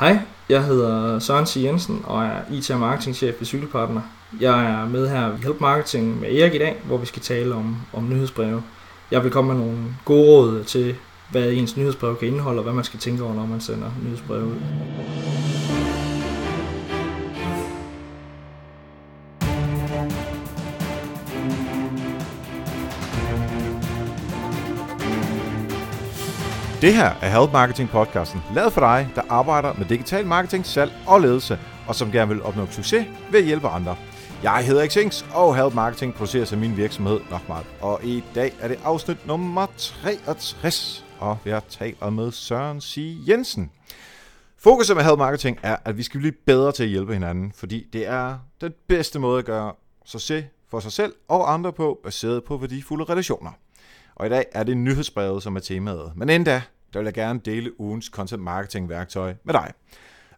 Hej, jeg hedder Søren C. Jensen og er IT- og marketingchef ved Cykelpartner. Jeg er med her i Help Marketing med Erik i dag, hvor vi skal tale om, om nyhedsbreve. Jeg vil komme med nogle gode råd til, hvad ens nyhedsbrev kan indeholde, og hvad man skal tænke over, når man sender nyhedsbreve ud. Det her er Help Marketing podcasten, lavet for dig, der arbejder med digital marketing, salg og ledelse, og som gerne vil opnå succes ved at hjælpe andre. Jeg hedder Xings, og Help Marketing producerer sig min virksomhed nok meget. Og i dag er det afsnit nummer 63, og jeg taler med Søren C. Jensen. Fokuset med Help Marketing er, at vi skal blive bedre til at hjælpe hinanden, fordi det er den bedste måde at gøre succes for sig selv og andre på, baseret på værdifulde relationer. Og i dag er det nyhedsbrevet, som er temaet. Men endda, der vil jeg gerne dele ugens content marketing værktøj med dig.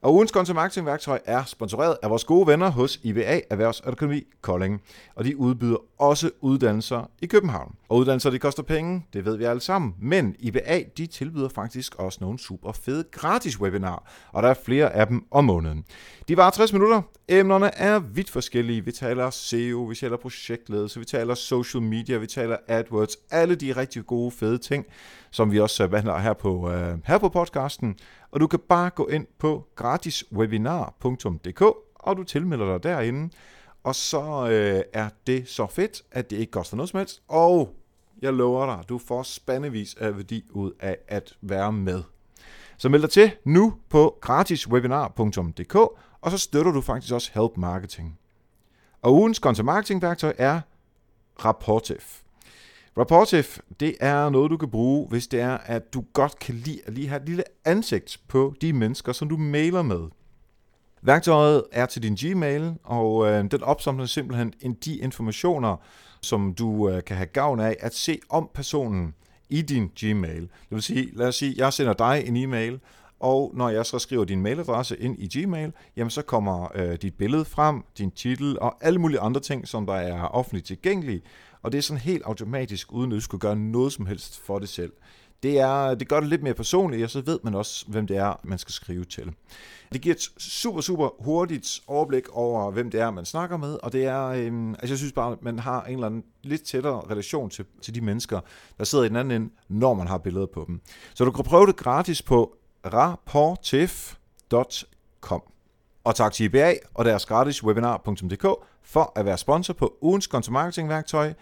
Og ugens content marketing værktøj er sponsoreret af vores gode venner hos IBA Erhvervs og Økonomi Kolding. Og de udbyder også uddannelser i København. Og uddannelser, de koster penge, det ved vi alle sammen. Men IBA, de tilbyder faktisk også nogle super fede gratis webinar. Og der er flere af dem om måneden. De var 60 minutter. Emnerne er vidt forskellige. Vi taler SEO, vi taler projektledelse, vi taler social media, vi taler AdWords. Alle de rigtig gode, fede ting, som vi også behandler her på, øh, her på podcasten. Og du kan bare gå ind på gratiswebinar.dk, og du tilmelder dig derinde. Og så øh, er det så fedt, at det ikke koster noget som helst. Og jeg lover dig, du får spandevis af værdi ud af at være med. Så meld dig til nu på gratiswebinar.dk, og så støtter du faktisk også Help Marketing. Og ugens content marketing værktøj er Rapportive. Rapportive, det er noget, du kan bruge, hvis det er, at du godt kan lide at lige have et lille ansigt på de mennesker, som du mailer med. Værktøjet er til din Gmail, og øh, den opsamler simpelthen de informationer, som du øh, kan have gavn af at se om personen i din Gmail. Det vil sige, lad os sige, jeg sender dig en e-mail, og når jeg så skriver din mailadresse ind i Gmail, jamen så kommer øh, dit billede frem, din titel og alle mulige andre ting, som der er offentligt tilgængelige. Og det er sådan helt automatisk, uden at du skulle gøre noget som helst for det selv. Det, er, det gør det lidt mere personligt, og så ved man også, hvem det er, man skal skrive til. Det giver et super, super hurtigt overblik over, hvem det er, man snakker med, og det er, øhm, altså jeg synes bare, at man har en eller anden lidt tættere relation til, til de mennesker, der sidder i den anden ende, når man har billeder på dem. Så du kan prøve det gratis på rapportif.com. Og tak til IBA og deres gratis webinar.dk for at være sponsor på ugens kontomarketingværktøj.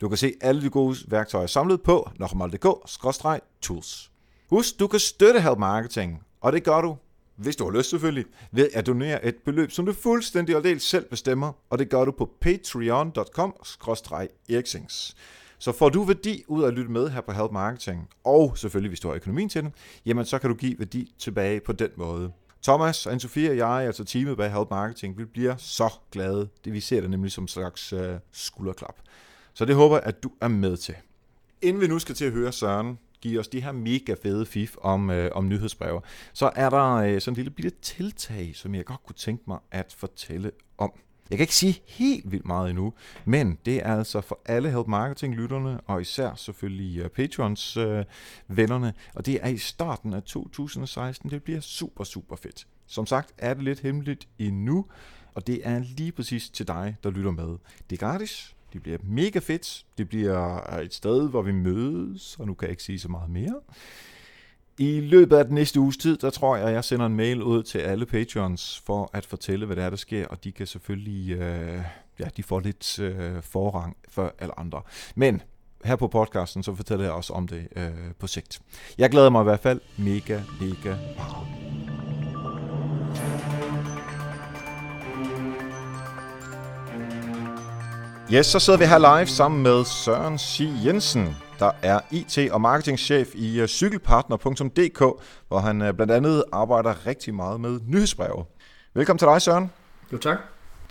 Du kan se alle de gode værktøjer samlet på nokmal.dk-tools. Husk, du kan støtte Help Marketing, og det gør du, hvis du har lyst selvfølgelig, ved at donere et beløb, som du fuldstændig og del selv bestemmer, og det gør du på patreon.com-eriksings. Så får du værdi ud af at lytte med her på Help Marketing, og selvfølgelig hvis du har økonomien til det, jamen så kan du give værdi tilbage på den måde. Thomas, Anne-Sophie og jeg, altså teamet bag Help Marketing, vi bliver så glade. Det vi ser det nemlig som en slags øh, skulderklap. Så det håber jeg, at du er med til. Inden vi nu skal til at høre Søren give os de her mega fede fif om, øh, om nyhedsbreve, så er der øh, sådan en lille bitte tiltag, som jeg godt kunne tænke mig at fortælle om. Jeg kan ikke sige helt vildt meget endnu, men det er altså for alle Help Marketing-lytterne, og især selvfølgelig øh, uh, Patrons uh, øh, og det er i starten af 2016. Det bliver super, super fedt. Som sagt er det lidt hemmeligt endnu, og det er lige præcis til dig, der lytter med. Det er gratis, det bliver mega fedt, det bliver øh, et sted, hvor vi mødes, og nu kan jeg ikke sige så meget mere. I løbet af den næste uges tid, der tror jeg, at jeg sender en mail ud til alle patrons for at fortælle, hvad der er, der sker, og de kan selvfølgelig, øh, ja, de får lidt øh, forrang for alle andre. Men her på podcasten, så fortæller jeg også om det øh, på sigt. Jeg glæder mig i hvert fald mega, mega meget. Yes, så sidder vi her live sammen med Søren C. Jensen, der er IT- og marketingchef i øh, cykelpartner.dk, hvor han øh, blandt andet arbejder rigtig meget med nyhedsbreve. Velkommen til dig, Søren. Jo, tak.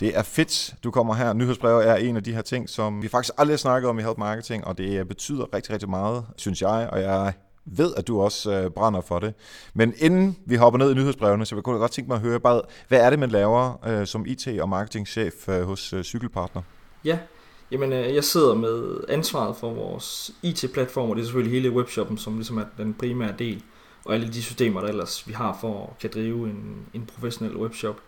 Det er fedt, du kommer her. Nyhedsbreve er en af de her ting, som vi faktisk aldrig har snakket om i Help Marketing, og det øh, betyder rigtig, rigtig meget, synes jeg, og jeg ved, at du også brænder for det. Men inden vi hopper ned i nyhedsbrevene, så vil jeg godt tænke mig at høre, bare, hvad er det, man laver som IT- og marketingchef hos Cykelpartner? Ja, Jamen, øh, jeg sidder med ansvaret for vores IT-platform, og det er selvfølgelig hele webshoppen, som ligesom er den primære del. og alle de systemer, der ellers vi har for at kan drive en, en professionel webshop.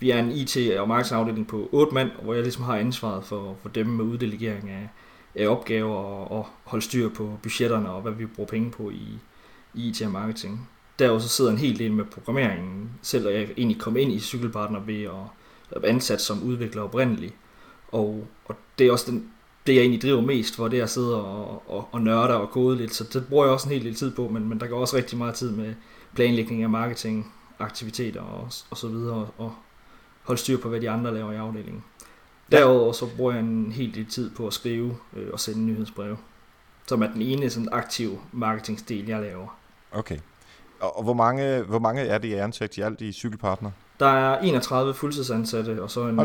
Vi er en IT- og markedsafdeling på 8 mand, hvor jeg ligesom har ansvaret for, for dem med uddelegering af, af opgaver og, og holde styr på budgetterne og hvad vi bruger penge på i, i IT og marketing. Derudover så sidder en hel del med programmeringen, selv jeg egentlig kom ind i cykelpartner ved at være ansat som udvikler oprindeligt. Og, og det er også den, det, jeg egentlig driver mest for, det er at sidde og, og, og nørde og kode lidt, så det bruger jeg også en hel del tid på, men, men der går også rigtig meget tid med planlægning af marketing, aktiviteter og, og så videre, og, og holde styr på, hvad de andre laver i afdelingen. Derudover så bruger jeg en hel del tid på at skrive øh, og sende nyhedsbreve, som er den ene sådan aktive marketingsdel, jeg laver. Okay. Og, og hvor, mange, hvor mange er det i ansat i alt i cykelpartner? Der er 31 fuldtidsansatte, og så en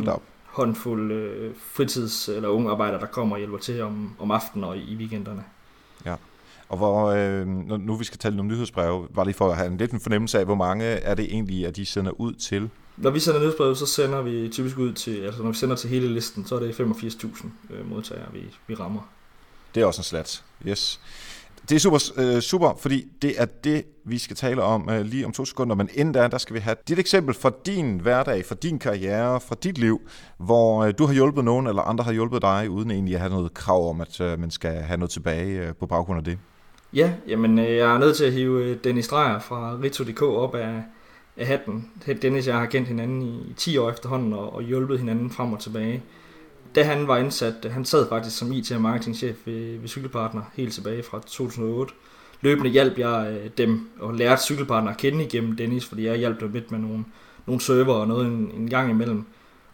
håndfuld øh, fritids- eller unge arbejdere, der kommer og hjælper til om, om aftenen og i, i weekenderne. Ja. Og hvor, øh, nu vi skal tale om nyhedsbreve, var det for at have en lidt en fornemmelse af, hvor mange er det egentlig, at de sender ud til? Når vi sender nyhedsbreve, så sender vi typisk ud til, altså når vi sender til hele listen, så er det 85.000 øh, modtagere, vi, vi rammer. Det er også en slat, yes. Det er super, øh, super, fordi det er det, vi skal tale om øh, lige om to sekunder. Men inden da, der skal vi have dit eksempel fra din hverdag, fra din karriere, fra dit liv, hvor øh, du har hjulpet nogen, eller andre har hjulpet dig, uden egentlig at have noget krav om, at øh, man skal have noget tilbage øh, på baggrund af det. Ja, jamen øh, jeg er nødt til at hive øh, Dennis Dreyer fra Rito.dk op af, af hatten. Dennis og jeg har kendt hinanden i 10 år efterhånden og, og hjulpet hinanden frem og tilbage da han var ansat, han sad faktisk som IT- og marketingchef ved, ved Cykelpartner helt tilbage fra 2008. Løbende hjalp jeg øh, dem og lærte Cykelpartner at kende igennem Dennis, fordi jeg hjalp dem lidt med nogle, nogle server og noget en, en gang imellem.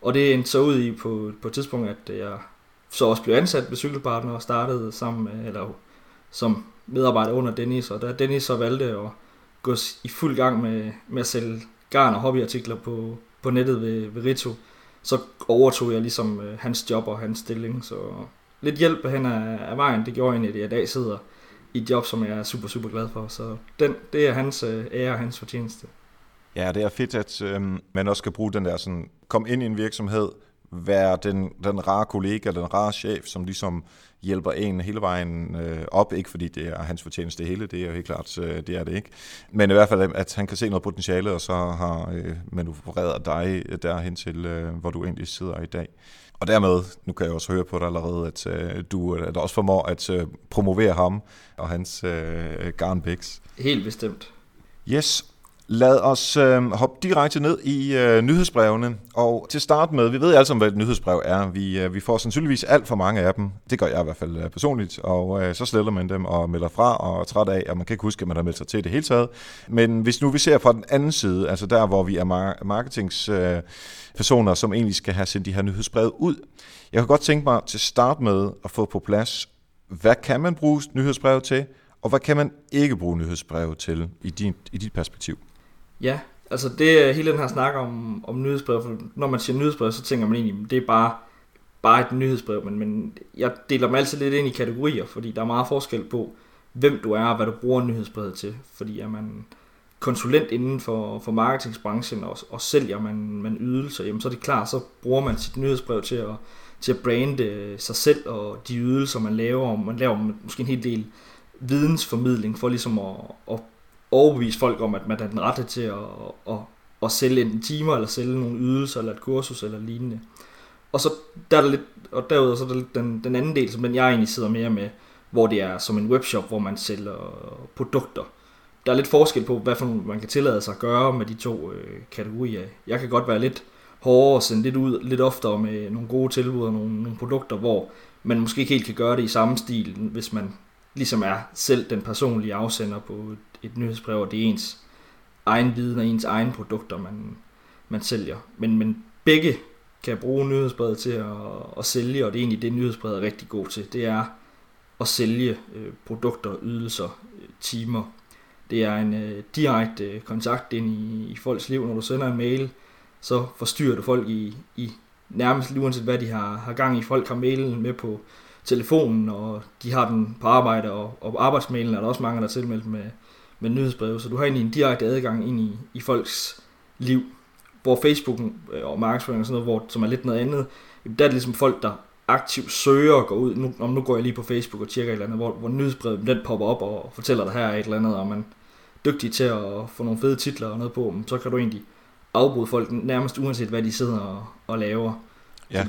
Og det endte så ud i på, på et tidspunkt, at jeg så også blev ansat ved Cykelpartner og startede sammen med, eller som medarbejder under Dennis, og da Dennis så valgte at gå i fuld gang med, med at sælge garn og hobbyartikler på, på nettet ved, ved Rito, så overtog jeg ligesom øh, hans job og hans stilling, så lidt hjælp hen ad, ad vejen, det gjorde egentlig, at jeg i dag sidder i et job, som jeg er super, super glad for. Så den, det er hans øh, ære og hans fortjeneste. Ja, det er fedt, at øh, man også kan bruge den der sådan, kom ind i en virksomhed, være den, den rare kollega, den rare chef, som ligesom hjælper en hele vejen øh, op. Ikke fordi det er hans fortjeneste det hele, det er jo helt klart, øh, det er det ikke. Men i hvert fald, at han kan se noget potentiale, og så har øh, manøvreret dig derhen til, øh, hvor du egentlig sidder i dag. Og dermed, nu kan jeg også høre på dig allerede, at øh, du at også formår at øh, promovere ham og hans øh, garnbæks. Helt bestemt. Yes, Lad os øh, hoppe direkte ned i øh, nyhedsbrevene. Og til start med, vi ved alle sammen, hvad et nyhedsbrev er. Vi, øh, vi får sandsynligvis alt for mange af dem. Det gør jeg i hvert fald øh, personligt. Og øh, så sletter man dem og melder fra og er træt af, og man kan ikke huske, at man har meldt sig til det hele taget. Men hvis nu vi ser fra den anden side, altså der, hvor vi er mar- marketingspersoner, øh, som egentlig skal have sendt de her nyhedsbreve ud. Jeg kan godt tænke mig til start med at få på plads, hvad kan man bruge nyhedsbrev til, og hvad kan man ikke bruge nyhedsbrevet til i, din, i dit perspektiv? Ja, altså det øh, hele den her snak om, om nyhedsbrev, for når man siger nyhedsbrev, så tænker man egentlig, det er bare, bare et nyhedsbrev, men, men jeg deler dem altid lidt ind i kategorier, fordi der er meget forskel på, hvem du er og hvad du bruger nyhedsbrevet til, fordi er man konsulent inden for, for marketingsbranchen og, og sælger man, man ydelser, jamen så er det klart, så bruger man sit nyhedsbrev til at, til at brande øh, sig selv og de ydelser, man laver, og man laver måske en hel del vidensformidling for ligesom at, at overbevise folk om, at man er den rette til at, at, at sælge en timer, eller sælge nogle ydelser, eller et kursus, eller lignende. Og så der er der lidt, og derudover så er der lidt den, den anden del, som den jeg egentlig sidder mere med, hvor det er som en webshop, hvor man sælger produkter. Der er lidt forskel på, hvad for man kan tillade sig at gøre med de to øh, kategorier. Jeg kan godt være lidt hårdere og sende lidt ud lidt oftere med nogle gode tilbud og nogle, nogle produkter, hvor man måske ikke helt kan gøre det i samme stil, hvis man ligesom er selv den personlige afsender på et, nyhedsbrev, og det er ens egen viden og ens egen produkter, man, man sælger. Men, men begge kan bruge nyhedsbrevet til at, at sælge, og det er egentlig det, nyhedsbrevet er rigtig god til. Det er at sælge øh, produkter, ydelser, øh, timer. Det er en øh, direkte øh, kontakt ind i, i folks liv. Når du sender en mail, så forstyrrer du folk i, i nærmest lige uanset hvad de har, har gang i. Folk har mailen med på telefonen, og de har den på arbejde, og, og arbejdsmailen er der også mange, der er tilmeldt med, med nyhedsbreve, så du har egentlig en direkte adgang ind i, i folks liv, hvor Facebook øh, og markedsføring og sådan noget, hvor, som er lidt noget andet, der er det ligesom folk, der aktivt søger og går ud, nu, om nu går jeg lige på Facebook og tjekker et eller andet, hvor, hvor nyhedsbrevet den popper op og fortæller dig her et eller andet, og man, dygtig til at få nogle fede titler og noget på, så kan du egentlig afbryde folk nærmest uanset hvad de sidder og, og laver. Ja.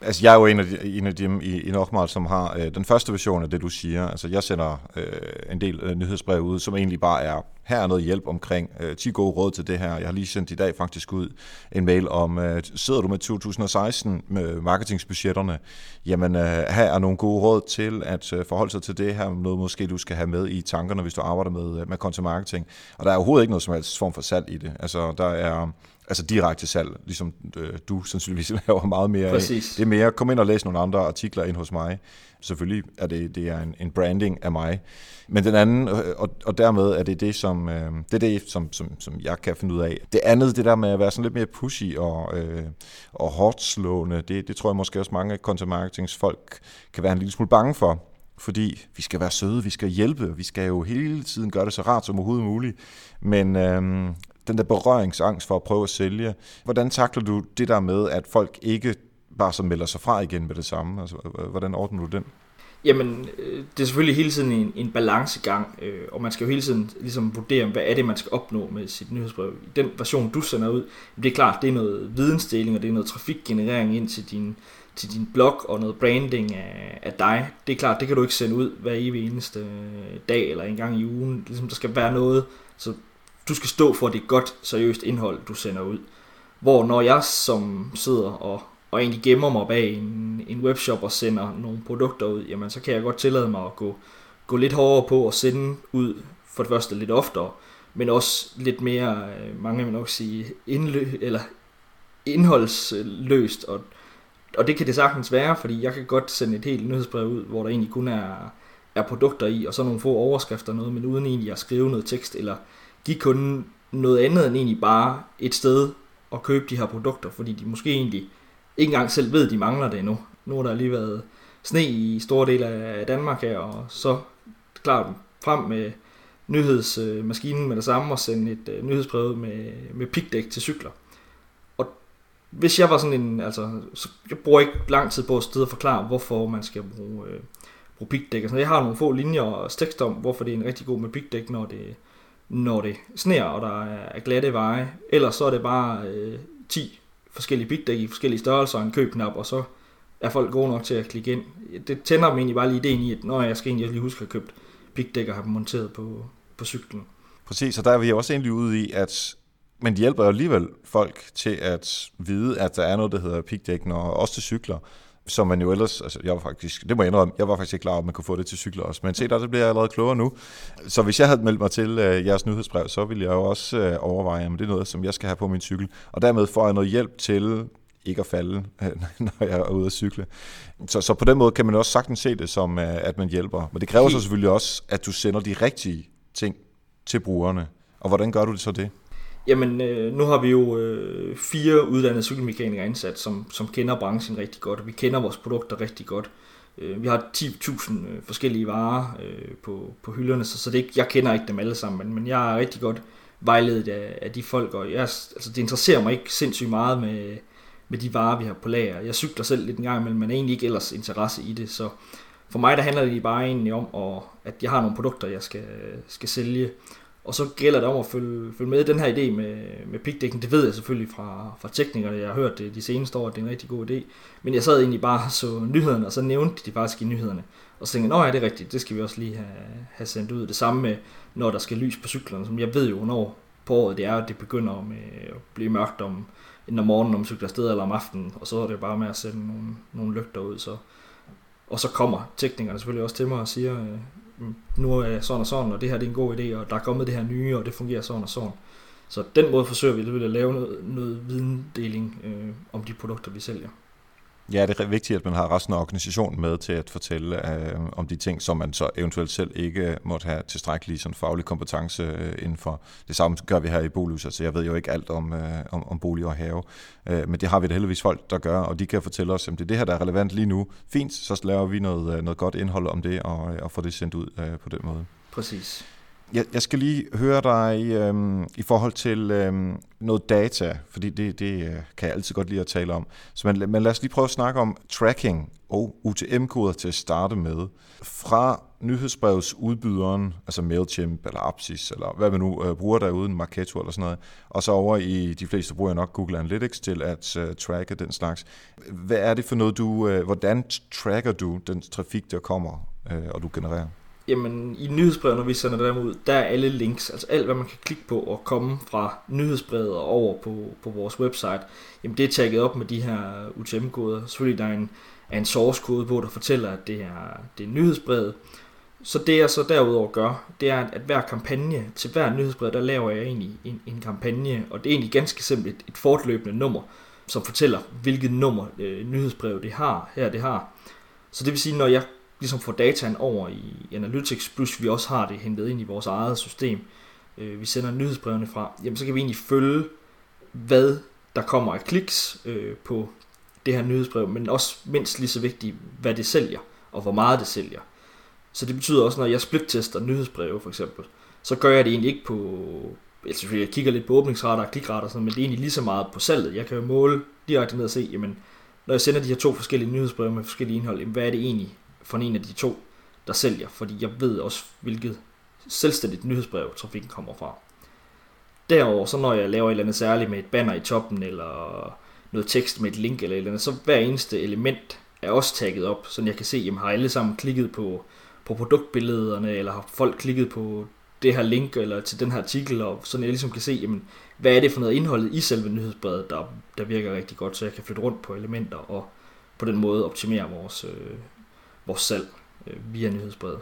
Altså, jeg er jo en af, de, en af dem i, i Nokmal, som har øh, den første version af det, du siger. Altså, jeg sender øh, en del øh, nyhedsbrev ud, som egentlig bare er, her er noget hjælp omkring øh, 10 gode råd til det her. Jeg har lige sendt i dag faktisk ud en mail om, øh, sidder du med 2016 med marketingsbudgetterne? Jamen, øh, her er nogle gode råd til at øh, forholde sig til det her. Noget måske du skal have med i tankerne, hvis du arbejder med, øh, med content marketing. Og der er overhovedet ikke noget som helst form for salg i det. Altså, der er altså direkte salg, ligesom øh, du sandsynligvis laver meget mere Præcis. af. Det er mere, kom ind og læs nogle andre artikler ind hos mig. Selvfølgelig er det, det er en, en branding af mig. Men den anden, øh, og, og dermed er det det, som, øh, det, er det som, som, som jeg kan finde ud af. Det andet, det der med at være sådan lidt mere pushy og, øh, og hårdt slående, det, det tror jeg måske også mange content marketings folk kan være en lille smule bange for fordi vi skal være søde, vi skal hjælpe, vi skal jo hele tiden gøre det så rart som overhovedet muligt. Men øhm, den der berøringsangst for at prøve at sælge. Hvordan takler du det der med, at folk ikke bare så melder sig fra igen med det samme? Altså, hvordan ordner du den? Jamen, øh, det er selvfølgelig hele tiden en, en balancegang, øh, og man skal jo hele tiden ligesom vurdere, hvad er det, man skal opnå med sit nyhedsbrev. I den version, du sender ud, det er klart, det er noget vidensdeling, og det er noget trafikgenerering ind til din, til din blog, og noget branding af, af dig. Det er klart, det kan du ikke sende ud hver evig eneste øh, dag, eller en gang i ugen. Ligesom, der skal være noget, så du skal stå for det godt, seriøst indhold, du sender ud. Hvor når jeg som sidder og, og egentlig gemmer mig bag en, en webshop og sender nogle produkter ud, jamen så kan jeg godt tillade mig at gå, gå lidt hårdere på at sende ud for det første lidt oftere, men også lidt mere, øh, mange vil nok sige, indlø, eller indholdsløst, og, og det kan det sagtens være, fordi jeg kan godt sende et helt nyhedsbrev ud, hvor der egentlig kun er, er produkter i, og så nogle få overskrifter noget, men uden egentlig at skrive noget tekst, eller give kunden noget andet end egentlig bare et sted at købe de her produkter, fordi de måske egentlig ikke engang selv ved, at de mangler det endnu. Nu har der lige været sne i store dele af Danmark her, og så klart frem med nyhedsmaskinen med det samme og sende et øh, nyhedsbrev med, med pigdæk til cykler. Og hvis jeg var sådan en, altså, så jeg bruger ikke lang tid på at sidde og forklare, hvorfor man skal bruge, øh, bruge pigdæk. Altså, jeg har nogle få linjer og tekst om, hvorfor det er en rigtig god med pigdæk, når det, når det sneer, og der er glatte veje. Ellers så er det bare øh, 10 forskellige bigdæk i forskellige størrelser og en købknap, og så er folk gode nok til at klikke ind. Det tænder dem egentlig bare lige ideen i, at når jeg skal egentlig lige huske at have købt bigdæk og have dem monteret på, på cyklen. Præcis, og der er vi også egentlig ude i, at men de hjælper jo alligevel folk til at vide, at der er noget, der hedder pigdæk, og også til cykler som man jo ellers, altså jeg var faktisk, det må jeg indrømme, jeg var faktisk ikke klar over, at man kunne få det til cykler også, men se der, det bliver jeg allerede klogere nu. Så hvis jeg havde meldt mig til øh, jeres nyhedsbrev, så ville jeg jo også øh, overveje, om det er noget, som jeg skal have på min cykel, og dermed får jeg noget hjælp til ikke at falde, når jeg er ude at cykle. Så, så på den måde kan man også sagtens se det som, øh, at man hjælper. Men det kræver så selvfølgelig også, at du sender de rigtige ting til brugerne. Og hvordan gør du det så det? Jamen, øh, nu har vi jo øh, fire uddannede cykelmekanikere ansat, som, som kender branchen rigtig godt, og vi kender vores produkter rigtig godt. Øh, vi har 10.000 øh, forskellige varer øh, på, på hylderne, så, så det ikke, jeg kender ikke dem alle sammen, men, men jeg er rigtig godt vejledet af, af de folk, og jeg, altså, det interesserer mig ikke sindssygt meget med, med de varer, vi har på lager. Jeg cykler selv lidt en gang imellem, men er egentlig ikke ellers interesse i det, så for mig der handler det bare egentlig om, at, at jeg har nogle produkter, jeg skal, skal sælge, og så gælder det om at følge, følge med den her idé med, med pigdækken. Det ved jeg selvfølgelig fra, fra teknikerne. Jeg har hørt det de seneste år, at det er en rigtig god idé. Men jeg sad egentlig bare så nyhederne, og så nævnte de faktisk i nyhederne. Og så tænkte jeg, ja, det er rigtigt, det skal vi også lige have, have sendt ud. Det samme med, når der skal lys på cyklerne, som jeg ved jo, hvornår på året det er, at det begynder med at blive mørkt om, om morgenen, om cykler afsted eller om aftenen. Og så er det bare med at sætte nogle, nogle lygter ud. Så. Og så kommer teknikerne selvfølgelig også til mig og siger, nu er sådan og sådan, og det her det er en god idé, og der er kommet det her nye, og det fungerer sådan og sådan. Så den måde forsøger vi at lave noget, noget videndeling øh, om de produkter, vi sælger. Ja, det er vigtigt, at man har resten af organisationen med til at fortælle øh, om de ting, som man så eventuelt selv ikke måtte have tilstrækkelig sådan faglig kompetence øh, inden for. Det samme gør vi her i Bolus, altså jeg ved jo ikke alt om, øh, om, om bolig og have, øh, men det har vi da heldigvis folk, der gør, og de kan fortælle os, at det er det her, der er relevant lige nu. Fint, så laver vi noget, øh, noget godt indhold om det, og, øh, og får det sendt ud øh, på den måde. Præcis. Jeg, jeg skal lige høre dig øhm, i forhold til øhm, noget data, fordi det, det øh, kan jeg altid godt lide at tale om. Så man, men lad os lige prøve at snakke om tracking og UTM-koder til at starte med. Fra nyhedsbrevsudbyderen, altså MailChimp eller Apsis, eller hvad man nu øh, bruger derude, Marketo eller sådan noget, og så over i, de fleste bruger nok Google Analytics til at øh, tracke den slags. Hvad er det for noget, du, øh, hvordan tracker du den trafik, der kommer, øh, og du genererer? Jamen, i nyhedsbrevet, når vi sender dem ud, der er alle links, altså alt, hvad man kan klikke på og komme fra nyhedsbrevet og over på, på vores website, jamen det er tagget op med de her UTM-koder. Selvfølgelig der er en, er en source-kode på, der fortæller, at det er, det er nyhedsbrevet. Så det jeg så derudover gør, det er, at hver kampagne, til hver nyhedsbrev, der laver jeg egentlig en, en kampagne, og det er egentlig ganske simpelt et fortløbende nummer, som fortæller, hvilket nummer øh, nyhedsbrev det har, her det har. Så det vil sige, når jeg ligesom får dataen over i Analytics, plus vi også har det hentet ind i vores eget system, øh, vi sender nyhedsbrevene fra, jamen så kan vi egentlig følge, hvad der kommer af kliks øh, på det her nyhedsbrev, men også mindst lige så vigtigt, hvad det sælger, og hvor meget det sælger. Så det betyder også, når jeg splittester nyhedsbreve for eksempel, så gør jeg det egentlig ikke på, altså jeg kigger lidt på åbningsrater og klikrater, og sådan, men det er egentlig lige så meget på salget. Jeg kan jo måle direkte ned og se, jamen, når jeg sender de her to forskellige nyhedsbreve med forskellige indhold, jamen, hvad er det egentlig for en af de to, der sælger? Fordi jeg ved også, hvilket selvstændigt nyhedsbrev trafikken kommer fra. Derover så når jeg laver et eller andet særligt med et banner i toppen, eller noget tekst med et link eller et eller andet, så hver eneste element er også tagget op, så jeg kan se, jamen har alle sammen klikket på, på produktbillederne, eller har folk klikket på det her link, eller til den her artikel, og sådan jeg ligesom kan se, jamen, hvad er det for noget indholdet i selve nyhedsbrevet, der, der virker rigtig godt, så jeg kan flytte rundt på elementer, og på den måde optimere vores, øh, vores salg øh, via nyhedsbrevet.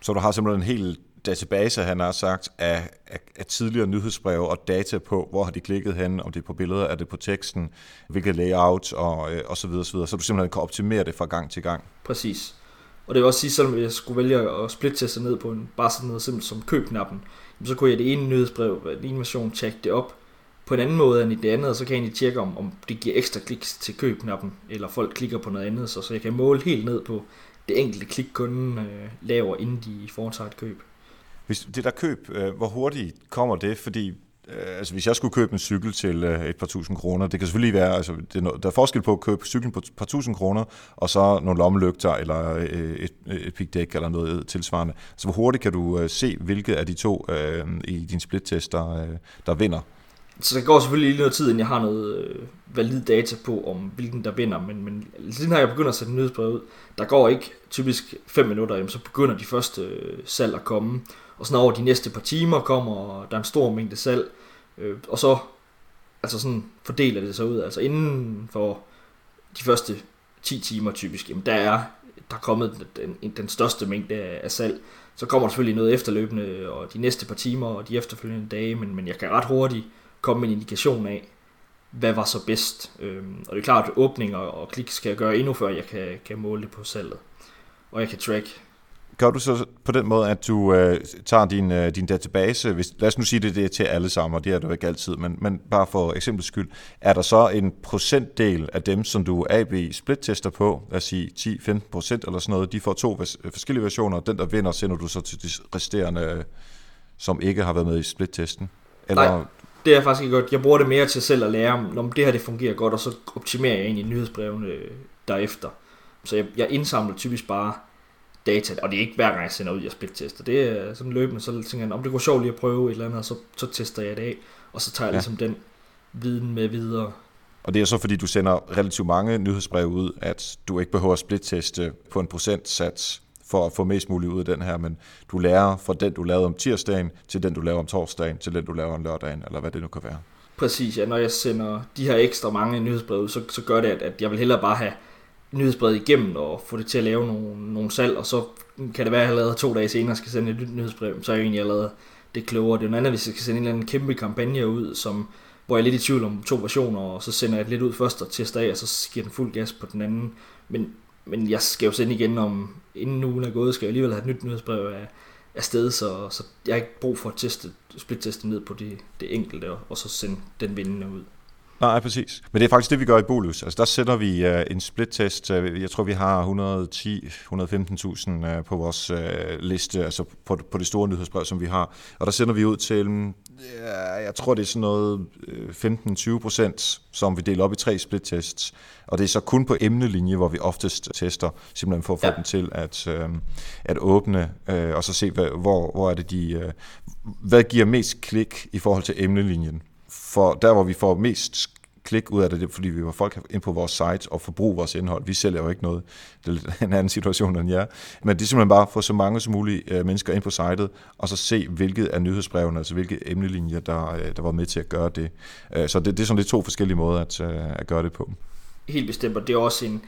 Så du har simpelthen en hel database, han har sagt, af, af, af tidligere nyhedsbreve og data på, hvor har de klikket hen, om det er på billeder, er det på teksten, hvilket layout og, øh, og så videre, så videre, så du simpelthen kan optimere det fra gang til gang. Præcis. Og det vil også sige, selvom jeg skulle vælge at splitte ned på en, bare sådan noget simpelt som købknappen, så kunne jeg det ene nyhedsbrev, den ene version, tjekke det op på en anden måde end i det andet, og så kan jeg egentlig tjekke, om, om det giver ekstra kliks til købknappen, eller folk klikker på noget andet, så, så jeg kan måle helt ned på det enkelte klik, kunden øh, laver, inden de foretager et køb. Hvis det der køb, øh, hvor hurtigt kommer det? Fordi øh, altså, hvis jeg skulle købe en cykel til øh, et par tusind kroner, det kan selvfølgelig være, altså, det er noget, der er forskel på at købe cyklen på et par tusind kroner, og så nogle lommelygter, eller øh, et, øh, et pigdæk, eller noget tilsvarende. Så hvor hurtigt kan du øh, se, hvilket af de to øh, i din splittest, der, øh, der vinder? Så der går selvfølgelig lige noget tid, inden jeg har noget øh, valid data på, om hvilken der vinder, men, men siden har jeg begyndt at sætte nyhedsbrevet ud, der går ikke typisk 5 minutter, jamen, så begynder de første øh, salg at komme, og sådan over de næste par timer kommer, og der er en stor mængde salg, øh, og så altså sådan fordeler det sig ud, altså inden for de første 10 timer typisk, jamen der er der er kommet den, den største mængde af salg. Så kommer der selvfølgelig noget efterløbende, og de næste par timer, og de efterfølgende dage, men, men jeg kan ret hurtigt komme en indikation af, hvad var så bedst. Øhm, og det er klart, at åbninger og klik skal jeg gøre endnu før jeg kan, kan måle det på salget. Og jeg kan track. Gør du så på den måde, at du øh, tager din, øh, din database, hvis, lad os nu sige det, det er til alle sammen, og det er det jo ikke altid, men, men bare for eksempel skyld, er der så en procentdel af dem, som du AB split-tester på, lad os sige 10-15 procent eller sådan noget, de får to forskellige versioner, og den der vinder, sender du så til de resterende, som ikke har været med i split-testen? Eller... Nej, det er faktisk ikke godt. Jeg bruger det mere til selv at lære, om det her det fungerer godt, og så optimerer jeg egentlig nyhedsbrevene øh, derefter. Så jeg, jeg indsamler typisk bare data, og det er ikke hver gang jeg sender ud, jeg split-tester. Det er sådan løbende, så tænker jeg, om det går sjovt lige at prøve et eller andet, og så, så tester jeg det af, og så tager jeg ja. ligesom den viden med videre. Og det er så fordi, du sender relativt mange nyhedsbreve ud, at du ikke behøver at split-teste på en procentsats for at få mest muligt ud af den her, men du lærer fra den, du lavede om tirsdagen, til den, du laver om torsdagen, til den, du laver om lørdagen, eller hvad det nu kan være. Præcis, ja. Når jeg sender de her ekstra mange nyhedsbreve, så, så gør det, at, at jeg vil hellere bare have nyhedsbrevet igennem og få det til at lave nogle, nogle salg, og så kan det være, at jeg allerede to dage senere skal sende et nyt nyhedsbrev, så er jeg egentlig allerede det klogere. Det er noget andet, hvis jeg skal sende en eller anden kæmpe kampagne ud, som, hvor jeg er lidt i tvivl om to versioner, og så sender jeg det lidt ud først og tester af, og så giver den fuld gas på den anden. Men men jeg skal jo sende igen om, inden ugen er gået, skal jeg alligevel have et nyt nyhedsbrev af, af sted, så, så jeg har ikke brug for at teste, split-teste ned på det, det enkelte, og så sende den vindende ud. Nej, præcis. Men det er faktisk det, vi gør i Bolus. Altså, der sætter vi uh, en split-test. Uh, jeg tror, vi har 110-115.000 uh, på vores uh, liste, altså på, på det store nyhedsbrev, som vi har. Og der sender vi ud til, uh, jeg tror, det er sådan noget uh, 15-20 procent, som vi deler op i tre split-tests. Og det er så kun på emnelinje, hvor vi oftest tester, simpelthen for at få ja. dem til at, uh, at åbne, uh, og så se, hvor, hvor er det de... Uh, hvad giver mest klik i forhold til emnelinjen? For der, hvor vi får mest klik ud af det, det er, fordi vi var folk ind på vores site og forbruger vores indhold. Vi sælger jo ikke noget. Det er lidt en anden situation end jer. Men det er simpelthen bare at få så mange som muligt øh, mennesker ind på sitet, og så se, hvilket af nyhedsbrevene, altså hvilke emnelinjer, der, øh, der var med til at gøre det. Øh, så det, det er sådan lidt to forskellige måder at, at gøre det på. Helt bestemt, og det er også en,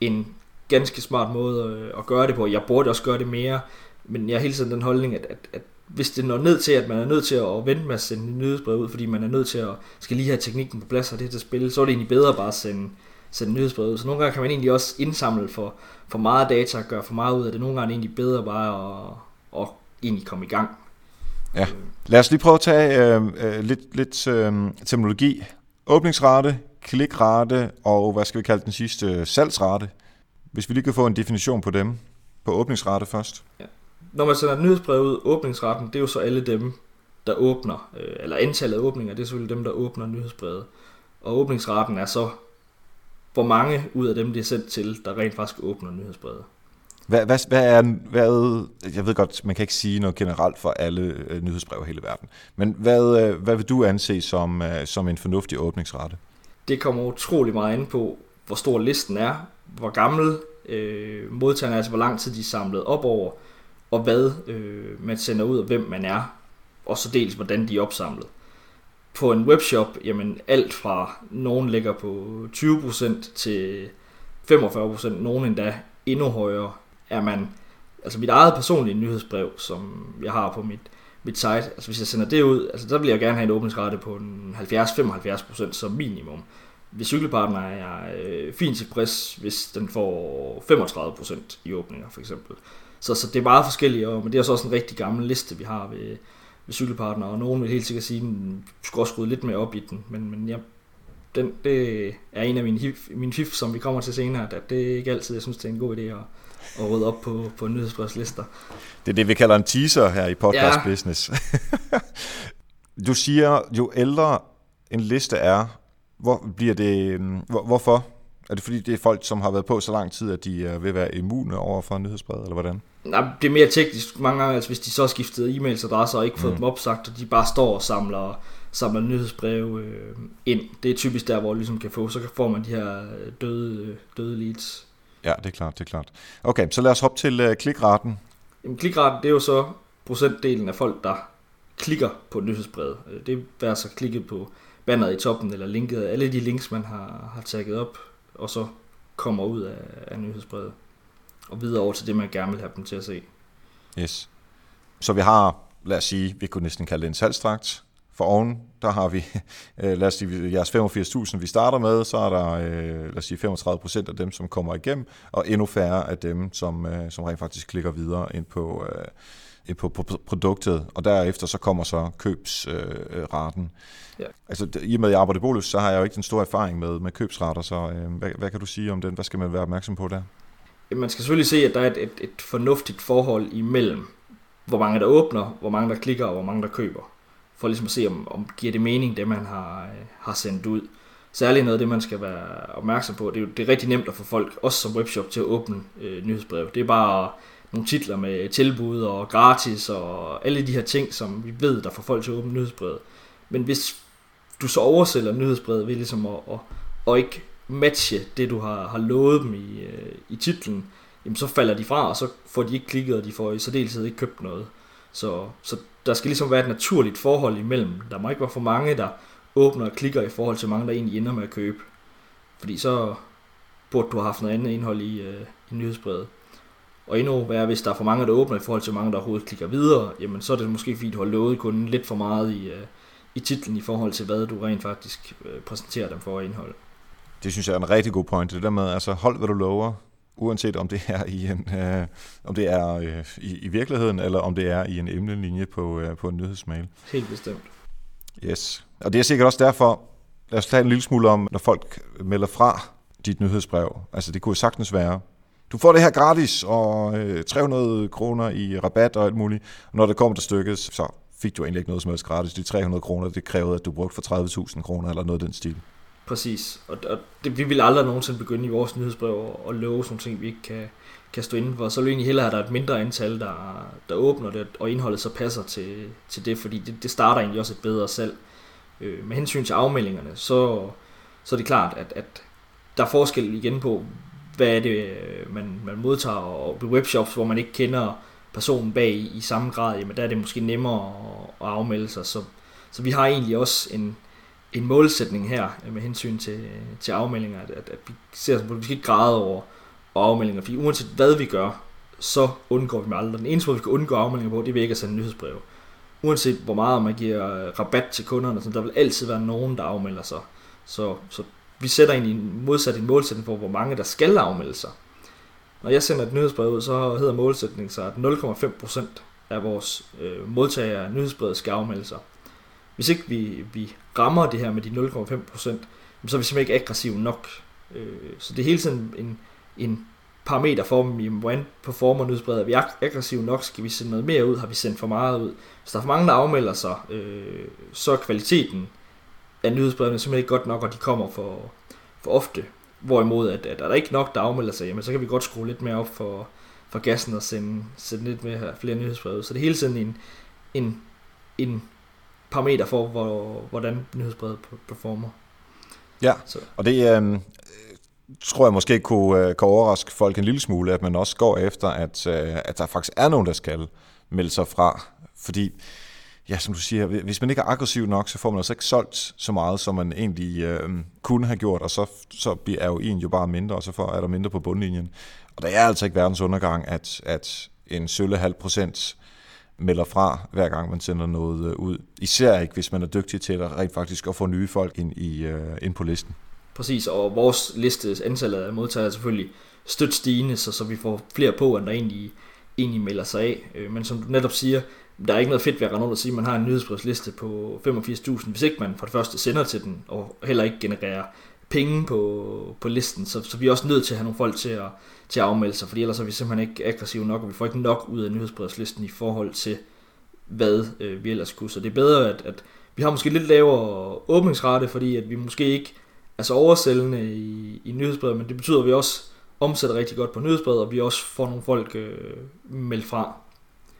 en ganske smart måde at gøre det på. Jeg burde også gøre det mere, men jeg har hele tiden den holdning, at, at, at hvis det når ned til, at man er nødt til at vente med at sende nyhedsbrev ud, fordi man er nødt til at skal lige have teknikken på plads og det til at spille, så er det egentlig bedre bare at sende, sende nyhedsbrev ud. Så nogle gange kan man egentlig også indsamle for, for meget data og gøre for meget ud af det. Nogle gange er det egentlig bedre bare at, at egentlig komme i gang. Ja. Lad os lige prøve at tage øh, øh, lidt, lidt øh, terminologi. Åbningsrate, klikrate og hvad skal vi kalde den sidste, salgsrate. Hvis vi lige kan få en definition på dem. På åbningsrate først. Ja når man sender et nyhedsbrev ud, åbningsretten, det er jo så alle dem, der åbner, øh, eller antallet af åbninger, det er selvfølgelig dem, der åbner nyhedsbrevet. Og åbningsretten er så, hvor mange ud af dem, det er sendt til, der rent faktisk åbner nyhedsbrevet. Hvad, hvad, hvad er, hvad, jeg ved godt, man kan ikke sige noget generelt for alle øh, nyhedsbreve i hele verden, men hvad, øh, hvad vil du anse som, øh, som en fornuftig åbningsrate? Det kommer utrolig meget an på, hvor stor listen er, hvor gammel øh, modtageren er, altså hvor lang tid de er samlet op over, og hvad øh, man sender ud, og hvem man er, og så dels hvordan de er opsamlet. På en webshop, jamen alt fra nogen ligger på 20% til 45%, nogen endda endnu højere, er man, altså mit eget personlige nyhedsbrev, som jeg har på mit, mit site, altså hvis jeg sender det ud, altså der vil jeg gerne have en åbningsrate på en 70-75% som minimum. Hvis cykelpartner er jeg øh, fint tilfreds, hvis den får 35% i åbninger for eksempel. Så, så det er meget forskelligt, og, men det er så også en rigtig gammel liste, vi har ved, ved cykelpartner, og nogen vil helt sikkert sige, at den skulle også lidt mere op i den, men, men ja, den, det er en af mine, hif, mine fif, som vi kommer til senere, at det er ikke altid, jeg synes, det er en god idé at, at rydde op på, på nyhedsbrevslister. Det er det, vi kalder en teaser her i podcast ja. business. du siger, jo ældre en liste er, hvor bliver det, hvor, hvorfor? Er det fordi, det er folk, som har været på så lang tid, at de er ved at være immune over for nyhedsbrevet, eller hvordan? Nej, det er mere teknisk. Mange gange, altså, hvis de så har skiftet e-mailsadresser og ikke fået mm. dem opsagt, og de bare står og samler, samler nyhedsbreve øh, ind. Det er typisk der, hvor ligesom kan få, så får man de her øh, døde, døde leads. Ja, det er klart, det er klart. Okay, så lad os hoppe til øh, klikraten. Jamen, klikraten, det er jo så procentdelen af folk, der klikker på nyhedsbrevet. Øh, det er altså klikket på banneret i toppen, eller linket alle de links, man har, har tagget op, og så kommer ud af, af nyhedsbrevet og videre over til det, man gerne vil have dem til at se. Yes. Så vi har, lad os sige, vi kunne næsten kalde det en salgstrakt. For oven, der har vi, øh, lad os sige, jeres 85.000, vi starter med, så er der, øh, lad os sige, 35 procent af dem, som kommer igennem, og endnu færre af dem, som, øh, som rent faktisk klikker videre ind på, på, på produktet, og derefter så kommer så købsraten. ja. Altså, i og med, at jeg arbejder i Bolus, så har jeg jo ikke den store erfaring med, med købsrater, så hvad, hvad kan du sige om den? Hvad skal man være opmærksom på der? man skal selvfølgelig se, at der er et, et, et fornuftigt forhold imellem, hvor mange der åbner, hvor mange der klikker og hvor mange der køber. For ligesom at se, om, om giver det mening, det man har, øh, har sendt ud. Særligt noget af det, man skal være opmærksom på. Det er, jo, det er rigtig nemt at få folk, også som webshop, til at åbne øh, nyhedsbrev. Det er bare nogle titler med tilbud og gratis og alle de her ting, som vi ved, der får folk til at åbne nyhedsbrevet. Men hvis du så oversælger nyhedsbrevet ved ligesom at, at, at ikke matche det, du har, har lovet dem i, øh, i titlen, jamen så falder de fra, og så får de ikke klikket, og de får i særdeleshed ikke købt noget. Så, så der skal ligesom være et naturligt forhold imellem. Der må ikke være for mange, der åbner og klikker i forhold til mange, der egentlig ender med at købe. Fordi så burde du have haft noget andet indhold i, øh, i nyhedsbrevet. Og endnu værre, hvis der er for mange, der åbner i forhold til mange, der overhovedet klikker videre, jamen så er det måske fordi, du har lovet kun lidt for meget i, øh, i titlen i forhold til, hvad du rent faktisk øh, præsenterer dem for indhold. Det synes jeg er en rigtig god point. Det der med, altså hold hvad du lover, uanset om det er i en, øh, om det er øh, i, i virkeligheden, eller om det er i en emnelinje på, øh, på en nyhedsmail. Helt bestemt. Yes. Og det er sikkert også derfor, lad os tage en lille smule om, når folk melder fra dit nyhedsbrev. Altså det kunne sagtens være, du får det her gratis, og øh, 300 kroner i rabat og alt muligt. Og når det kommer til stykket, så fik du egentlig ikke noget som helst gratis. De 300 kroner, det krævede, at du brugte for 30.000 kroner eller noget af den stil. Præcis, og, og det, vi vil aldrig nogensinde begynde i vores nyhedsbrev at love sådan ting, vi ikke kan, kan stå inden for. Så vil vi egentlig hellere have, der er et mindre antal, der, der åbner det, og indholdet så passer til, til det, fordi det, det starter egentlig også et bedre salg. Øh, med hensyn til afmeldingerne, så, så er det klart, at, at der er forskel igen på, hvad er det, øh, man, man modtager, og på webshops, hvor man ikke kender personen bag i, i samme grad, jamen der er det måske nemmere at, at afmelde sig. Så, så vi har egentlig også en, en målsætning her øh, med hensyn til, til afmeldinger, at, at, at vi ser på, at vi skal ikke græde over afmeldinger, fordi uanset hvad vi gør, så undgår vi dem aldrig. Den eneste måde, vi kan undgå afmeldinger på, det er ikke at sende nyhedsbreve. Uanset hvor meget man giver øh, rabat til kunderne, så der vil altid være nogen, der afmelder sig. Så, så vi sætter egentlig en modsat en målsætning for, hvor mange der skal afmelde sig. Når jeg sender et nyhedsbrev ud, så hedder målsætningen så, at 0,5% af vores øh, modtagere af nyhedsbrevet skal afmelde sig. Hvis ikke vi, vi rammer det her med de 0,5%, så er vi simpelthen ikke aggressive nok. Øh, så det er hele tiden en, en parameter for hvordan performer nyhedsbrevet. Er vi aggressive nok? Skal vi sende noget mere ud? Har vi sendt for meget ud? Hvis der er for mange, der afmelder sig, øh, så er kvaliteten af nyhedsbrevene simpelthen ikke godt nok, og de kommer for, for ofte. Hvorimod, at, at er der ikke nok, der afmelder sig, jamen, så kan vi godt skrue lidt mere op for, for gassen og sende, sende lidt mere, flere nyhedsbreve. Så det er hele tiden en, en, en parameter for, hvor, hvordan nyhedsbrevet performer. Ja, så. og det øh, tror jeg måske kunne, øh, kan overraske folk en lille smule, at man også går efter, at, øh, at der faktisk er nogen, der skal melde sig fra. Fordi ja, som du siger, hvis man ikke er aggressiv nok, så får man altså ikke solgt så meget, som man egentlig øh, kunne have gjort, og så, så er jo en jo bare mindre, og så får, er der mindre på bundlinjen. Og det er altså ikke verdens undergang, at, at en sølle halv procent melder fra, hver gang man sender noget øh, ud. Især ikke, hvis man er dygtig til at rent faktisk at få nye folk ind, i, øh, ind på listen. Præcis, og vores liste, antallet af modtagere er selvfølgelig stødt stigende, så, så vi får flere på, end der egentlig, egentlig melder sig af. Øh, men som du netop siger, der er ikke noget fedt ved at rende og sige, at man har en nyhedsbrevsliste på 85.000, hvis ikke man for det første sender til den, og heller ikke genererer penge på, på listen, så, så vi er også nødt til at have nogle folk til at, til at afmelde sig, fordi ellers er vi simpelthen ikke aggressive nok, og vi får ikke nok ud af nyhedsbrevslisten i forhold til, hvad øh, vi ellers kunne. Så det er bedre, at, at vi har måske lidt lavere åbningsrate, fordi at vi måske ikke er så oversældende i, i nyhedsbrevet, men det betyder, at vi også omsætter rigtig godt på nyhedsbrevet, og vi også får nogle folk øh, meldt fra.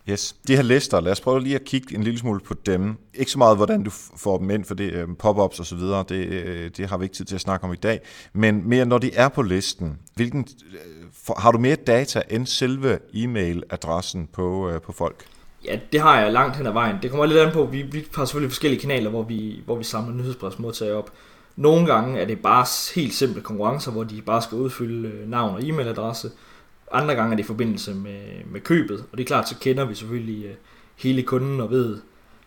Yes. De her lister, lad os prøve lige at kigge en lille smule på dem. Ikke så meget, hvordan du får dem ind, for det øh, pop-ups og så videre, det, øh, det har vi ikke tid til at snakke om i dag. Men mere, når de er på listen, hvilken, øh, for, har du mere data end selve e-mail-adressen på, øh, på folk? Ja, det har jeg langt hen ad vejen. Det kommer lidt an på, vi, vi har selvfølgelig forskellige kanaler, hvor vi, hvor vi samler nyhedsbrevsmodtagere op. Nogle gange er det bare helt simple konkurrencer, hvor de bare skal udfylde navn og e-mailadresse. Andre gange er det i forbindelse med, med købet, og det er klart, så kender vi selvfølgelig øh, hele kunden og ved,